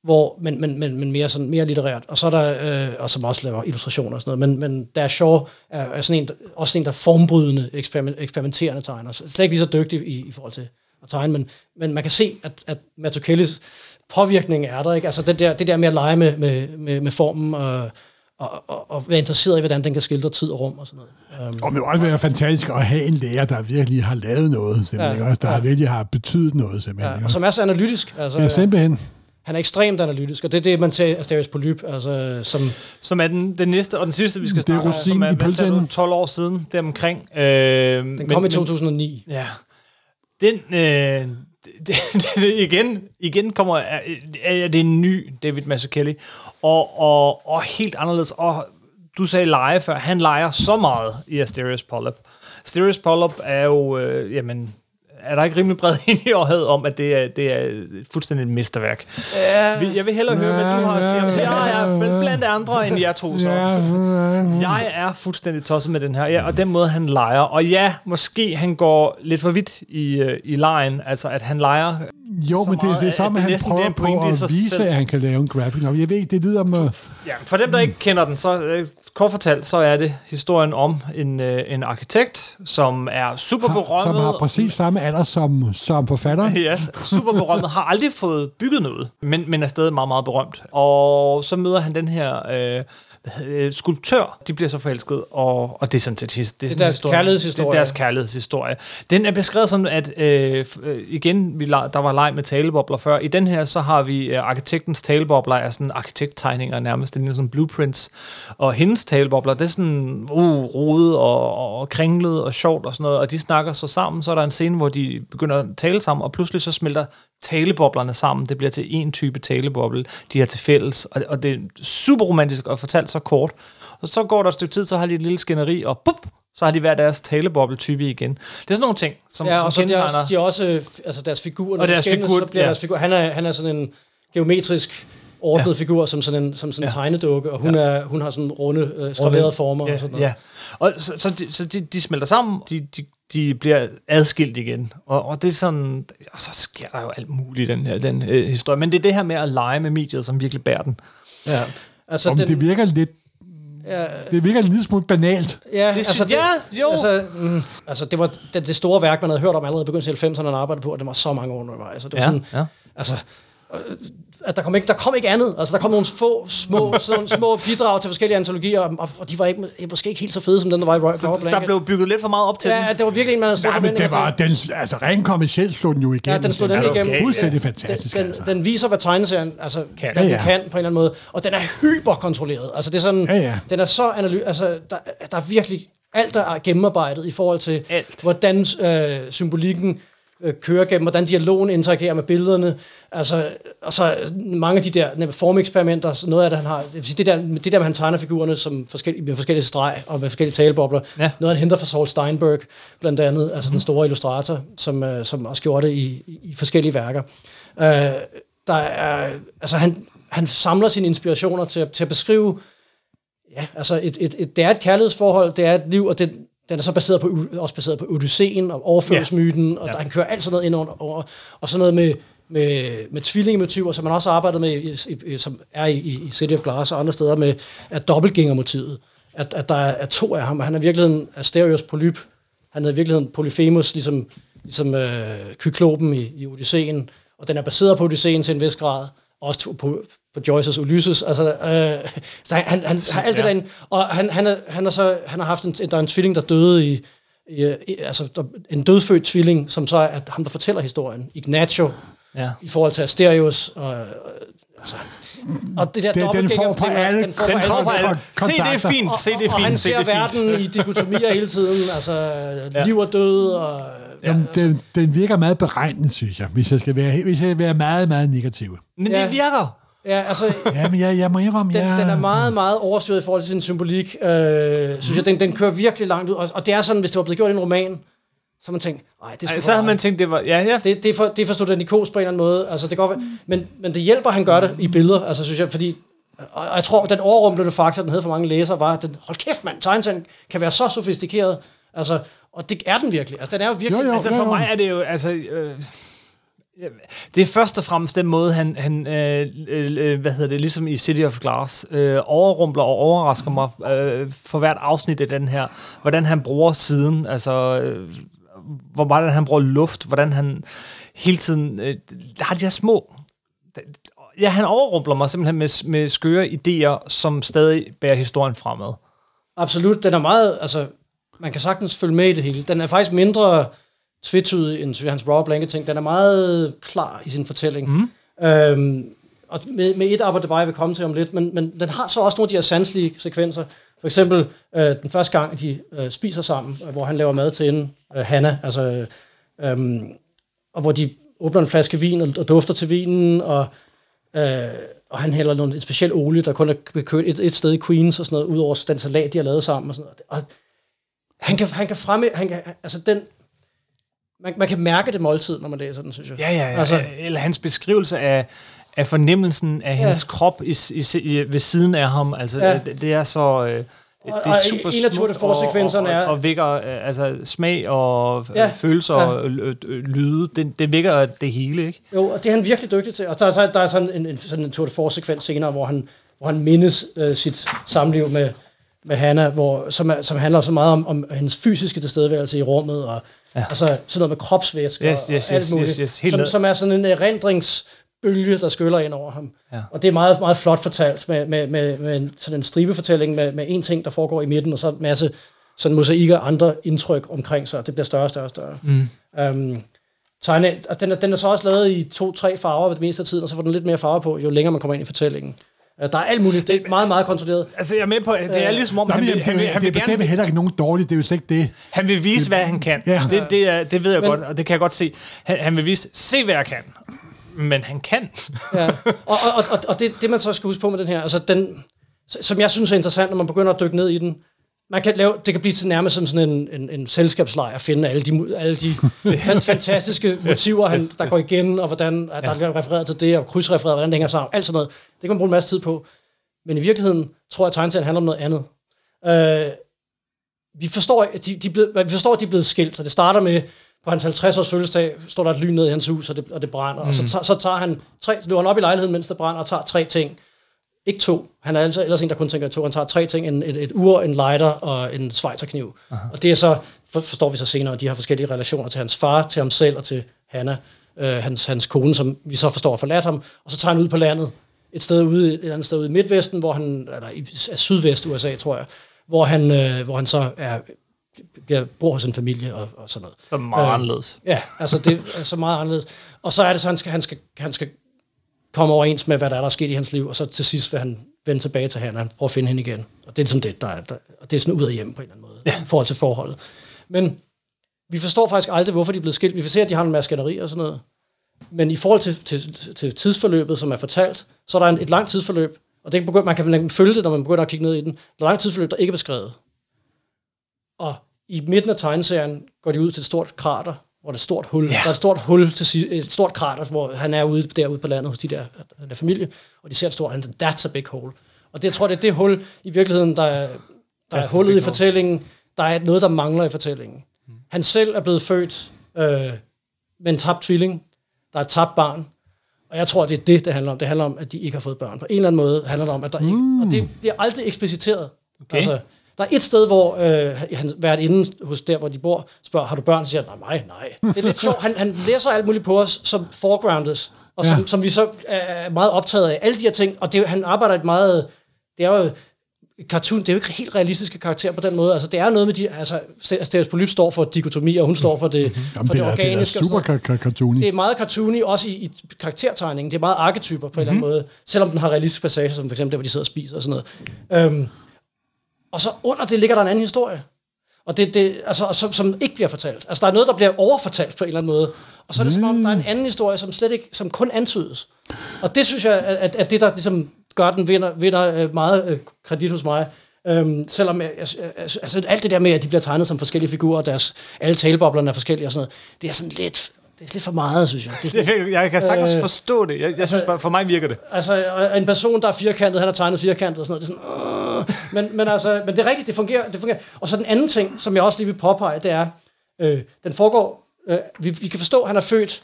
hvor, men, men, men, men mere, sådan, mere litterært. Og så er der, øh, og som også laver illustrationer og sådan noget, men, men der Shaw er, er sådan en, også en, der formbrydende, eksperiment, eksperimenterende tegner. Så slet ikke lige så dygtig i, i forhold til at tegne, men, men man kan se, at, at Mazzucchellis påvirkning er der, ikke? Altså det der, det der med at lege med, med, med, med formen og, og, og, og være interesseret i, hvordan den kan skildre tid og rum og sådan noget. Um, og det vil også være fantastisk at have en lærer, der virkelig har lavet noget, simpelthen, ja, også, der ja. virkelig har betydet noget, simpelthen. Ja, og som er så analytisk. Altså, ja, simpelthen. Han er ekstremt analytisk, og det er det, man ser Asterios Polyp, altså, som... Som er den, den næste og den sidste, vi skal snakke om, som er hvad 12 år siden, deromkring. Øh, den kom men, i 2009. Men, ja. Den, øh, [LAUGHS] det, det, igen, igen kommer, er, er det en ny David Mazzucchelli, og, og, og helt anderledes, og du sagde lege før, han leger så meget i Asterios Polyp. Asterios Polyp er jo, øh, jamen, er der ikke rimelig bred [LAUGHS] enighed om, at det er, det er fuldstændig et mesterværk? Ja. Jeg vil hellere høre, hvad du har at sige om det. Jeg er blandt andre end jer to, så. Jeg er fuldstændig tosset med den her, ja, og den måde, han leger. Og ja, måske han går lidt for vidt i, øh, i lejen, altså at han leger jo, men det er det samme, at han prøver på at vise, selv. at han kan lave en graphic novel. Jeg ved det lyder om... Ja, for dem, der ikke kender den, så øh, kort fortalt, så er det historien om en, øh, en arkitekt, som er super berømmet. Som har præcis samme alder som, som forfatter. [LAUGHS] ja, super berømmet, har aldrig fået bygget noget, men, men er stadig meget, meget berømt. Og så møder han den her... Øh, øh, skulptør, de bliver så forelsket, og, og det er sådan set det, det er deres historie. kærlighedshistorie. Det er deres kærlighedshistorie. Den er beskrevet sådan, at øh, øh igen, vi, der var leg med talebobler før. I den her, så har vi øh, arkitektens talebobler, er sådan arkitekttegninger nærmest, det er sådan blueprints, og hendes talebobler, det er sådan uh, rodet og, og, og kringlet og sjovt og sådan noget, og de snakker så sammen, så er der en scene, hvor de begynder at tale sammen, og pludselig så smelter taleboblerne sammen. Det bliver til en type taleboble, de har til fælles, og, og det er super romantisk og fortalt så kort. Og så går der et stykke tid, så har de et lille skænderi, og bup, så har de hver deres taleboble-type igen. Det er sådan nogle ting, som, ja, og som så de også, de også, altså deres figur, og deres skændes, figur, så bliver ja. deres figur, han er, han er sådan en geometrisk ordnet ja. figur, som sådan en, som sådan en ja. tegnedukke, og hun, ja. er, hun har sådan runde, øh, skraverede former ja, og sådan noget. Ja. Og så, så, de, så de, de smelter sammen, de, de, de bliver adskilt igen. Og, og det er sådan, og så sker der jo alt muligt i den her den, øh, historie. Men det er det her med at lege med mediet, som virkelig bærer den. Ja. Altså, Om den, det virker lidt Ja, det virker en lille smule banalt. Ja, det, altså, det, ja jo. Altså, mm, altså, det var det, det store værk, man havde hørt om allerede i begyndelsen af 90'erne, han arbejdede på, og det var så mange år undervejs. Altså, det var ja, sådan, ja. Altså, at der kom ikke, der kom ikke andet. Altså, der kom nogle få, små, sådan, små bidrag til forskellige antologier, og, og de var ikke, måske ikke helt så fede, som den, der var i Royal Så der blev bygget lidt for meget op til ja, den? det var virkelig en, man havde store forventninger det var, den, altså, rent kommercielt slog den jo igennem. Ja, den slog den igennem. Okay, fuldstændig ja. fantastisk. Den, altså. den, viser, hvad tegneserien altså, kan, ja, ja. kan på en eller anden måde. Og den er hyperkontrolleret. Altså, det er sådan, ja, ja. den er så analy- altså, der, der er virkelig alt, der er gennemarbejdet i forhold til, alt. hvordan øh, symbolikken øh, kører gennem, hvordan dialogen interagerer med billederne. Altså, og så mange af de der formeksperimenter, så noget af det, han har, det, vil sige, det, der, det der med, han tegner figurerne som forskellige, med forskellige streg og med forskellige talebobler, ja. noget han henter fra Saul Steinberg, blandt andet, altså mm. den store illustrator, som, øh, som også gjorde det i, i, i forskellige værker. Øh, der er, altså han, han samler sine inspirationer til, til at beskrive, ja, altså et, et, et, det er et kærlighedsforhold, det er et liv, og det, den er så baseret på, også baseret på Odysseen og overførselsmyten, ja. og der, han kører alt sådan noget ind under, over, og sådan noget med, med, med tvillingemotiver, som man også har arbejdet med, i, i, som er i, i City of Glass og andre steder, med at dobbeltgængermotivet. At, at der er, to af ham, han er virkelig en Asterios polyp, han er i virkeligheden Polyphemus, ligesom, ligesom øh, Kyklopen i, i Odysseen, og den er baseret på Odysseen til en vis grad, også på, på Joyce's Ulysses. Altså, øh, så han, han, han har alt det derinde. Og han, han, er, han, er så, han har haft en, der er en tvilling, der døde i, i, i altså der, en dødfødt tvilling, som så er ham, der fortæller historien. Ignacio, ja. i forhold til Asterios. Og, og, altså, og det der det, den får på alle, den får den på alle. Se, det er fint. Se, det er fint. Og, og han ser verden i dikotomier hele tiden. Altså, ja. liv og død og Jamen, altså. den, den virker meget beregnet, synes jeg, hvis jeg skal være, hvis jeg skal være meget, meget negativ. Men ja. det virker. Ja, altså, [LAUGHS] Ja, men jeg, jeg må indrømme, den, jeg... den er meget, meget overstyret i forhold til sin symbolik. Øh, synes jeg, den, den kører virkelig langt ud. Og, og det er sådan, hvis det var blevet gjort i en roman, så man tænkt, nej, det Ej, skulle så havde man tænkt, det var... Ja, ja. det, det, er for, det er for studentikos på en eller anden måde. Altså, det går, men, men det hjælper, at han gør det i billeder, altså, synes jeg, fordi og og jeg tror, den overrumplende faktor, den havde for mange læsere, var, at den, hold kæft mand, tegneserien kan være så sofistikeret. Altså, og det er den virkelig. Altså, den er jo virkelig... Jo, jo. Altså for mig er det jo, altså... Øh, det er først og fremmest den måde, han, han øh, øh, øh, hvad hedder det, ligesom i City of Glass, øh, overrumpler og overrasker mig øh, for hvert afsnit af den her. Hvordan han bruger siden, altså øh, hvor meget han bruger luft, hvordan han hele tiden øh, har de her små... Ja, han overrumpler mig simpelthen med, med skøre idéer, som stadig bærer historien fremad. Absolut, den er meget, altså, man kan sagtens følge med i det hele. Den er faktisk mindre tvetydig end hans raw blanke ting. Den er meget klar i sin fortælling. Mm. Øhm, og med, med et arbejde, bare jeg vil komme til om lidt, men, men den har så også nogle af de her sanselige sekvenser. For eksempel øh, den første gang, de øh, spiser sammen, øh, hvor han laver mad til hende, øh, Hanna, altså, øh, og hvor de åbner en flaske vin og, og dufter til vinen, og Øh, og han hælder noget, en speciel olie, der kun er kørt et, et sted i Queens og sådan noget, ud over den salat, de har lavet sammen og sådan noget. Og han kan, han kan fremme, han kan, altså den, man, man kan mærke det måltid, når man læser den, synes jeg. Ja, ja, ja. Altså, eller hans beskrivelse af, af fornemmelsen af Ja. hendes krop i, i, i, ved siden af ham. Altså, Ja. det, det er så... Øh, det er og super en af Tour Force-sekvenserne og, er- og, og, og vækker øh, altså, smag og Ja. ja. følelser Ja. og øh, øh, lyde. Det, det vækker det hele, ikke? Jo, og det er han virkelig dygtig til. Og der er, så- der er sådan en, en, sådan en Tour de Force-sekvens senere, hvor han, hvor han mindes øh, sit samliv med, med Hanna, hvor, som, som handler så meget om, om hendes fysiske tilstedeværelse i rummet, og ja. altså sådan noget med kropsvæsker Yes, yes, og alt yes, muligt, yes, yes, helt som, ned. som er sådan en erindringsbølge, der skyller ind over ham. Ja. Og det er meget, meget flot fortalt med, med, med, med en, sådan en stribefortælling med, med en ting, der foregår i midten, og så en masse sådan mosaikker og andre indtryk omkring sig, og det bliver større og større og større. Mm. Um, tegne, og den er, den er så også lavet i to-tre farver ved det meste af tiden, og så får den lidt mere farve på, jo længere man kommer ind i fortællingen. Uh, der er alt muligt. Det er meget, meget kontrolleret. Altså, jeg er med på, det er ligesom om, Nå, han men, vil, jamen, han vil, det, han det vil, er gerne, heller ikke nogen dårligt, det er jo slet ikke det. han vil vise, hvad han kan. Ja. Det, det, er, det ved jeg Men- godt, og det kan jeg godt se. Han, han vil vise, se hvad jeg kan. Men han kan. Ja. Og, og, og, og, og det, det, man så skal huske på med den her, altså den, som jeg synes er interessant, når man begynder at dykke ned i den, man kan lave, det kan blive nærmest som sådan en, en, en selskabsleg at finde alle de, alle de [LAUGHS] fan, fantastiske motiver, han, der går igen, og hvordan at der er refereret til det, og krydsrefereret, hvordan det hænger sammen, alt sådan noget. Det kan man bruge en masse tid på. Men i virkeligheden tror jeg, at tegneserien handler om noget andet. Øh, vi forstår, at de, de blevet, vi forstår, at de er blevet skilt, så det starter med, på hans 50-års fødselsdag, står der et lyn ned i hans hus, og det, og det brænder. Mm. Og så, så, så tager han tre, løber han op i lejligheden, mens det brænder, og tager tre ting. Ikke to. Han er altså ellers en, der kun tænker i to. Han tager tre ting. En, et, et ur, en lighter og en schweizerkniv. Og det er så, for, forstår vi så senere, de har forskellige relationer til hans far, til ham selv og til Hanna, øh, hans, hans kone, som vi så forstår har forladt ham. Og så tager han ud på landet, et sted ude, et andet sted ude i Midtvesten, hvor han, eller i er sydvest USA, tror jeg, hvor han, øh, hvor han så er, bliver, bor hos en familie og, og sådan noget. Er meget Øh, anderledes. Ja, altså det er så meget anderledes. Og så er det så, han skal, han skal, han skal komme overens med, hvad der er, der er sket i hans liv, og så til sidst vil han vende tilbage til hende, og han prøver at finde hende igen. Og det er ligesom det, der er, der, og det er sådan ud af hjem på en eller anden måde, ja. i forhold til forholdet. Men vi forstår faktisk aldrig, hvorfor de er blevet skilt. Vi får se, at de har en masse skænderi og sådan noget. Men i forhold til, til, til tidsforløbet, som er fortalt, så er der en, et langt tidsforløb, og det begynder, man kan følge det, når man begynder at kigge ned i den. Der er et langt tidsforløb, der ikke er beskrevet. Og i midten af tegneserien går de ud til et stort krater, hvor der er et stort hul. Ja. Der er et stort hul til et stort krater, hvor han er ude derude på landet hos de der, der familie, og de ser et stort, han that's a big hole. Og det, jeg tror, det er det hul i virkeligheden, der er, der er That's hullet i fortællingen. Der er noget, der mangler i fortællingen. Han selv er blevet født øh, med en tabt tvilling. Der er et tabt barn. Og jeg tror, det er det, det handler om. Det handler om, at de ikke har fået børn. På en eller anden måde handler det om, at der ikke... Og det, det er aldrig ekspliciteret. Okay. Altså, der er et sted, hvor øh, han været inde hos der, hvor de bor, spørger, har du børn? Så siger han, nej, nej, nej. Det er lidt sjovt. Han, han læser alt muligt på os, som foregroundes, og som, Ja. som vi så er meget optaget af. Alle de her ting, og det, han arbejder et meget... Det er jo cartoon, det er jo ikke helt realistiske karakterer på den måde. Altså, det er noget med de... Altså, Stereopolyp står for dikotomi, og hun står for det, [LAUGHS] Jamen, for det, det, er, det er organiske. og sådan super cartoony. Det er meget cartoony, også i, i karaktertegningen. Det er meget arketyper på en eller anden måde. Selvom den har realistiske passager, som for eksempel der, hvor de sidder og spiser og sådan noget. Øhm, og så under det ligger der en anden historie. Og det, det, altså, og som, som ikke bliver fortalt. Altså, der er noget, der bliver overfortalt på en eller anden måde. Og så er det som om, der er en anden historie, som slet ikke, som kun antydes. Og det synes jeg, at, at det, der ligesom gør, den vinder, vinder øh, meget øh, kredit hos mig. Øhm, selvom øh, altså, øh, altså, altså, alt det der med, at de bliver tegnet som forskellige figurer, og deres, alle taleboblerne er forskellige og sådan noget, det er sådan lidt, det er lidt for meget, synes jeg. Det er [LAUGHS] Jeg, kan sagtens Øh, forstå det. Jeg, jeg synes bare, for mig virker det. Altså, en person, der er firkantet, han er tegnet firkantet og sådan noget. Det er sådan, øh. men, men, altså, men det er rigtigt, det fungerer, det fungerer. Og så den anden ting, som jeg også lige vil påpege, det er, øh, den foregår, øh, vi, vi kan forstå, at han er født,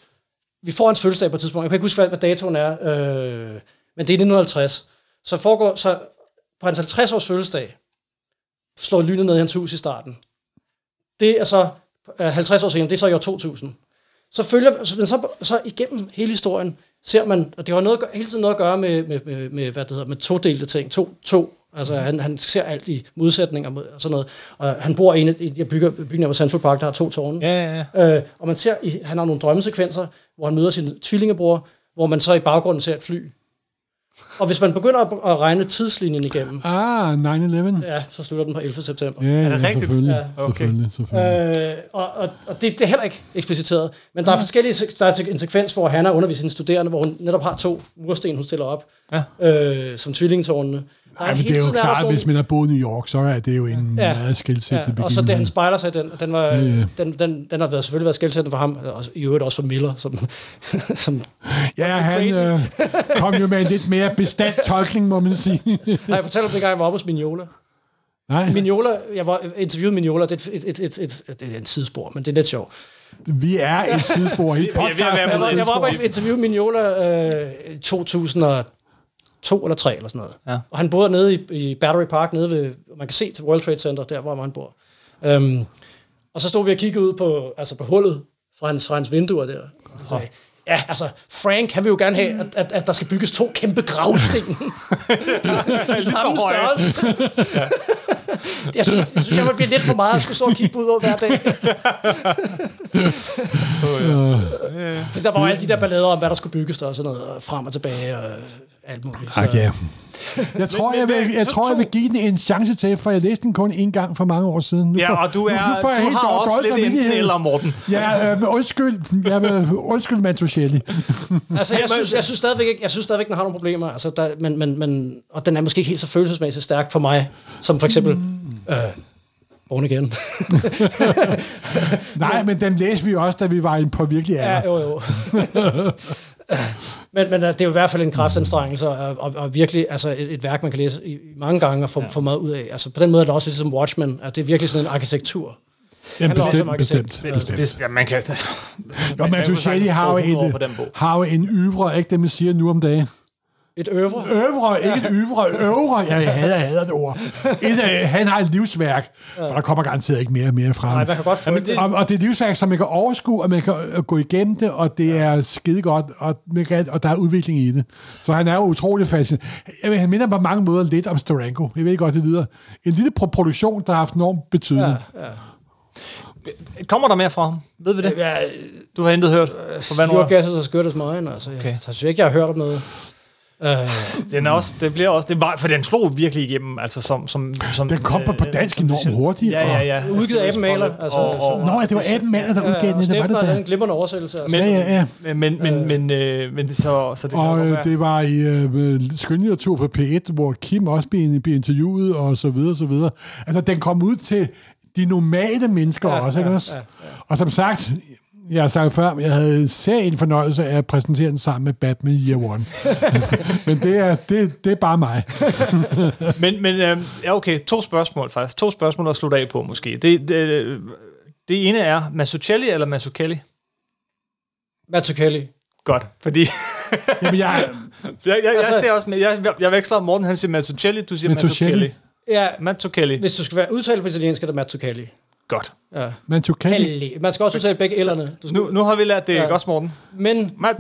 vi får hans fødselsdag på et tidspunkt, jeg kan ikke huske, hvad, hvad datoen er, øh, men det er 1950. Så foregår, så på hans 50 års fødselsdag, slår lynet ned i hans hus i starten. Det er så øh, 50 år senere, det er så i år 2000 så følger, så, så, så igennem hele historien ser man, og det har noget, hele tiden noget at gøre med, med, med, med hvad det hedder, med todelte ting, to, to, altså han, han ser alt i modsætninger mod- og sådan noget, og han bor i en af de bygger, bygninger på Central Park, der har to tårne, Ja, ja, ja. øh, og man ser, han har nogle drømmesekvenser, hvor han møder sin tvillingebror, hvor man så i baggrunden ser et fly. Og hvis man begynder at, at regne tidslinjen igennem, Ah, 9-11. ja, så slutter den på 11. september. Ja, Er det rigtigt? Selvfølgelig, Ja. Okay. selvfølgelig, selvfølgelig. Øh, og, og, og det, det er heller ikke ekspliciteret. Men der er forskellige, der er en sekvens, hvor han er undervist sine studerende, hvor hun netop har to mursten, hun stiller op, Ja. øh, som tvillingtårnene. Der Ja, men det er jo klart, sådan hvis man har boet i New York, så er det jo en Ja. meget skældsættende Ja, og så det, han spejler sig den, og den, var, Ja, ja. den, den, den har været, selvfølgelig været skældsættende for ham, og i øvrigt også for Miller, som, [LAUGHS] som Ja, han øh, kom jo med en lidt mere bestandt tolkning, må man sige. har jeg fortalt om det gang, jeg var oppe hos Mignola. Nej, Mignola, jeg var interviewet Mignola, det er et, et, et, et, et, det er en sidespor, men det er lidt sjovt. vi er et sidespor i ved at podcast. være Jeg var, på jeg var oppe og interviewe Mignola øh, i 2002 eller 3 eller sådan noget. Ja. Og han bor nede i, i Battery Park, nede ved, man kan se til World Trade Center, der hvor han bor. Um, og så stod vi og kiggede ud på, altså på hullet fra hans, fra hans vinduer der. Og så sagde, ja, altså, Frank, han vil jo gerne have, at, at, at der skal bygges to kæmpe gravsten. [LAUGHS] [LAUGHS] Samme høje. størrelse. [LAUGHS] jeg, synes, jeg synes, jeg må blive lidt for meget at skulle stå og kigge på ud over hver dag. Så der var alle de der ballader om, hvad der skulle bygges der, og sådan noget, og frem og tilbage, og alt muligt. Så, Ak, ja. Jeg tror, jeg, vil, jeg, tror, jeg vil give den en chance til, for jeg læste den kun en gang for mange år siden. Nu Ja, og du, er, nu, nu får jeg du helt har dårlig også lidt enten eller, Morten. Ja, øh, undskyld. Jeg vil, undskyld, Mantucelli. [LAUGHS] Altså, jeg synes, jeg synes stadigvæk ikke, jeg synes stadigvæk, den har nogle problemer, altså, der, men, men, men, og den er måske ikke helt så følelsesmæssigt stærk for mig, som for eksempel, øh, Born Again. [LAUGHS] Nej, men den læste vi også, da vi var på virkelig ja, alder. jo, jo. [LAUGHS] [LAUGHS] men, men øh, det er jo i hvert fald en kraftanstrengelse, og, og, og virkelig altså et, et værk, man kan læse i, i mange gange og få, ja. få meget ud af. Altså på den måde er det også ligesom Watchmen, at det er virkelig sådan en arkitektur. Ja, om bestemt, arkitekt. bestemt, bestemt. Hvis, ja, man kan... Jo, man kunne Mantucelli sagtens har jo, bruge 100 år et, på den bog. har jo en ybre, ikke det, man siger nu om dagen. Et øvre. Øvre, ikke et yvre, øvre. Jeg hader, jeg hader det ord. Et, øh, han har et livsværk, og der kommer garanteret ikke mere og mere frem. Nej, man kan godt frygte det. Og, og det er et livsværk, som man kan overskue, og man kan øh, gå igennem det, og det er skide godt, og, man kan, og der er udvikling i det. Så han er jo utrolig fascinerende. Jeg ved, han minder på mange måder lidt om Steranko. Jeg ved godt, det lyder. En lille pro- produktion, der har haft enorm betydning. Ja, ja. Kommer der mere fra ham? Ved vi det? Ja, Du har intet hørt is as good as mine. Altså, jeg, Okay. jeg synes ikke, jeg har hørt om noget. Uh, Den er også, det bliver også, det var, for den slog virkelig igennem, altså som, som, som Den kom på- på dansk som- enormt hurtigt, Ja, ja, ja. Udgivet af Aben Maler, altså- og, og, Nå, ja, det var 18 mænd, der udgav og den. Det var Steffen det har en glimrende oversættelse. Altså. Men, Ja, ja, ja. men, men, men, øh, men så, så det Og øh, det var i øh, skønlitteratur på P1, hvor Kim også blev, blev interviewet, og så videre, så videre. Altså, den kom ud til de normale mennesker ja, også, ikke også? Ja, ja. Og som sagt, jeg har sagt før, jeg havde selv en fornøjelse af at præsentere den sammen med Batman Year One. [LAUGHS] Men det er, det, det er bare mig. [LAUGHS] Men, men øh, ja, okay, to spørgsmål faktisk. To spørgsmål at slutte af på måske. Det, det, det ene er Mazzucchelli eller Mazzucchelli? Matt Kelly. Godt, fordi [LAUGHS] Jamen, jeg, jeg, jeg, jeg Altså- ser også med, jeg, jeg veksler Morten, han siger Mazzucchelli, du siger Mazzucchelli. Mazzucchelli. Ja, Mazzucchelli. hvis du skal være udtalt på italiensk, er det Matt Kelly. Godt. Ja. man tog Kelly. Kelly. Man skal også udtale begge ellerne. Du skal, Nu, nu har vi lært det, Ja. ikke også, Morten? men. Man-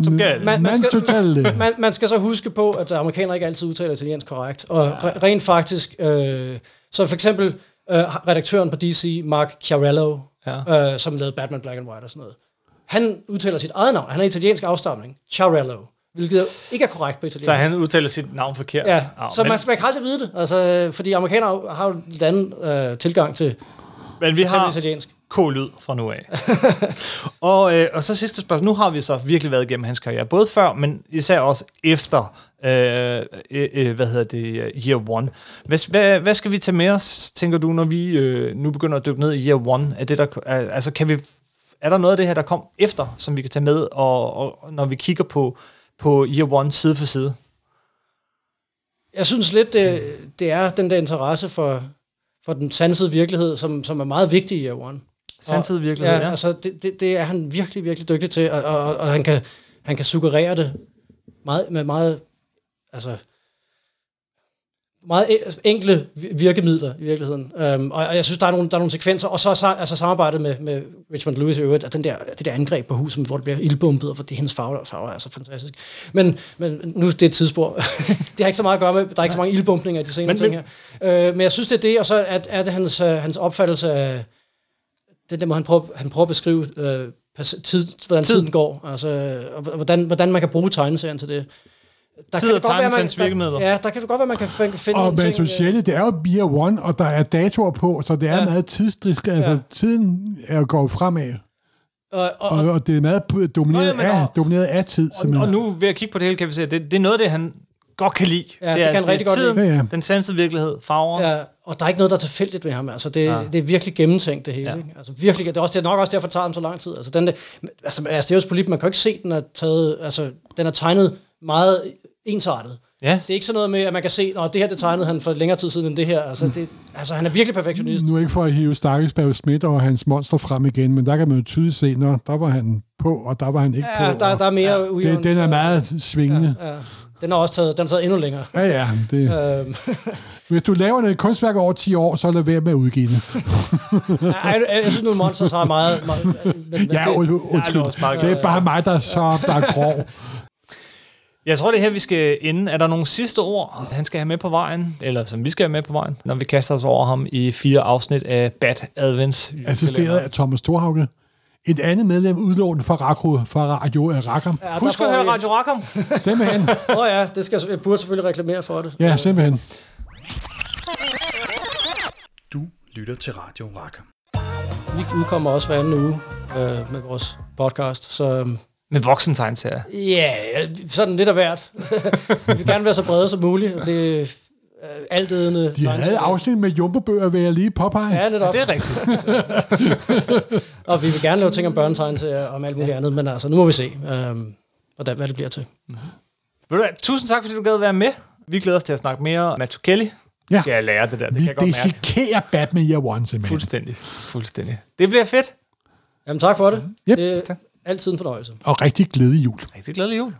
Man skal- [LAUGHS] man, man skal så huske på, at amerikanere ikke altid udtaler italiensk korrekt. Og re- rent faktisk, øh, så for eksempel øh, redaktøren på DC, Mark Chiarello, Ja. øh, som lavede Batman Black and White og sådan noget, han udtaler sit eget navn. Han er italiensk afstamning. Chiarello. Hvilket ikke er korrekt på italiensk. Så han udtaler sit navn forkert. Ja, Au, så men- man, man kan aldrig vide det, altså, fordi amerikanere har jo en anden øh, tilgang til, Men vi har italiensk. K-lyd fra nu af. [LAUGHS] og, øh, og så sidste spørgsmål. Nu har vi så virkelig været igennem hans karriere, både før, men især også efter, øh, øh, øh, hvad hedder det, øh, Year One. Hvad, hvad, hvad skal vi tage med os, tænker du, når vi øh, nu begynder at dykke ned i Year One? Er, det der, er, altså, kan vi, er der noget af det her, der kom efter, som vi kan tage med, og, og når vi kigger på, på Year One side for side? Jeg synes lidt, det, det er den der interesse for, for den sansede virkelighed, som, som er meget vigtig i Year One. Sanset virkelighed, ja. ja. altså det, det, det er han virkelig, virkelig dygtig til, og, og, og han, kan, han kan suggerere det meget, med meget, altså, meget e- altså, enkle vi- virkemidler i virkeligheden. Um, og, jeg synes, der er nogle, der er nogle sekvenser, og så altså, samarbejdet med, med Richmond Lewis i øvrigt, og den der, det der angreb på huset, hvor det bliver ildbumpet, og for det hendes farver, farver er så fantastisk. Men, men nu det er et tidsspor. [LAUGHS] det har ikke så meget at gøre med, der er ikke så mange ildbumpninger i de senere Men- ting her. Uh, men jeg synes, det er det, og så er, er det hans, uh, hans opfattelse af, det der måde, han prøver, han prøver at beskrive, øh, tid, hvordan Tid. tiden går, altså, og hvordan, hvordan man kan bruge tegneserien til det. Der Tid kan og det godt være, man, virkemidler. der, ja, der kan det godt være, man kan finde, finde Og Mantucelli, det er jo Beer One, og der er datoer på, så det er Ja. meget tidsdrisk. Altså, Ja. tiden er gået fremad, og, og, og, og det er meget domineret, Nå, jamen, af, og- domineret af tid. Og, og nu ved at kigge på det hele, kan vi se, at det, det er noget det, han godt kan lide. Ja, det kan er, han rigtig godt tiden, lide. Ja, ja. Den sansede virkelighed, farver. ja, og der er ikke noget, der er tilfældigt ved ham. Altså, det, Ja. det er virkelig gennemtænkt, det hele. Ja. Ikke? Altså, virkelig, det er, også, det er nok også derfor, det tager ham så lang tid. Altså, den der, altså, Asteros Polyp, man kan jo ikke se, den er, taget, altså, den er tegnet meget ensartet. Ja, Det er ikke sådan noget med, at man kan se, at det her det tegnede han for længere tid siden end det her. Altså, det, altså han er virkelig perfektionist. Nu ikke for at hive Stakkelsberg Schmidt og hans monster frem igen, men der kan man jo tydeligt se, når der var han på, og der var han ikke Ja, på. der, der er mere ja, det, den er meget svingende. Ja, ja. Den er også taget, den er taget endnu længere. Ja, ja. Det, [LAUGHS] Øhm, [LAUGHS] hvis du laver et kunstværk over 10 år, så lad være med at udgive det. [LAUGHS] jeg, jeg, jeg synes nu, Monsters har meget... meget men, men Ja, det, und- Ja, det er undskyld. meget Det er bare mig, der er så der er grov. Jeg tror, det er her, vi skal ende. Er der nogle sidste ord, han skal have med på vejen, eller som vi skal have med på vejen, når vi kaster os over ham i fire afsnit af Bad Advents Assisteret af Thomas Storhauke. Et andet medlem udlånt fra Radio, fra Radio af Rackham. ja, Husk at høre vi- Radio Rackham. [LAUGHS] Simpelthen. Åh oh, ja, det skal, jeg burde selvfølgelig reklamere for det. Ja, simpelthen. Du lytter til Radio Rackham. Vi udkommer også hver anden uge øh, med vores podcast, så øhm, Med voksen tegneserier. ja, sådan lidt af hvert. [LAUGHS] vi vil gerne være så brede som muligt, og det er øh, altædende. De havde afsnit med jumbobøger, vil jeg lige påpege. Ja, netop. Det er rigtigt. [LAUGHS] Og vi vil gerne lave ting om børnetegneserier og om alt muligt andet, men altså, nu må vi se, øhm, hvordan, hvad det bliver til. Ved du hvad, Tusind tak, fordi du gad være med. Vi glæder os til at snakke mere om Matt Kelly. Ja. Skal jeg lære det der? Det Vi kan jeg godt mærke. desikerer Batman Year One, simpelthen. Fuldstændig. Fuldstændig. Det bliver fedt. Jamen tak for det. Yep. Det Tak. Altid en fornøjelse. Og rigtig glædelig jul. Rigtig glædelig jul.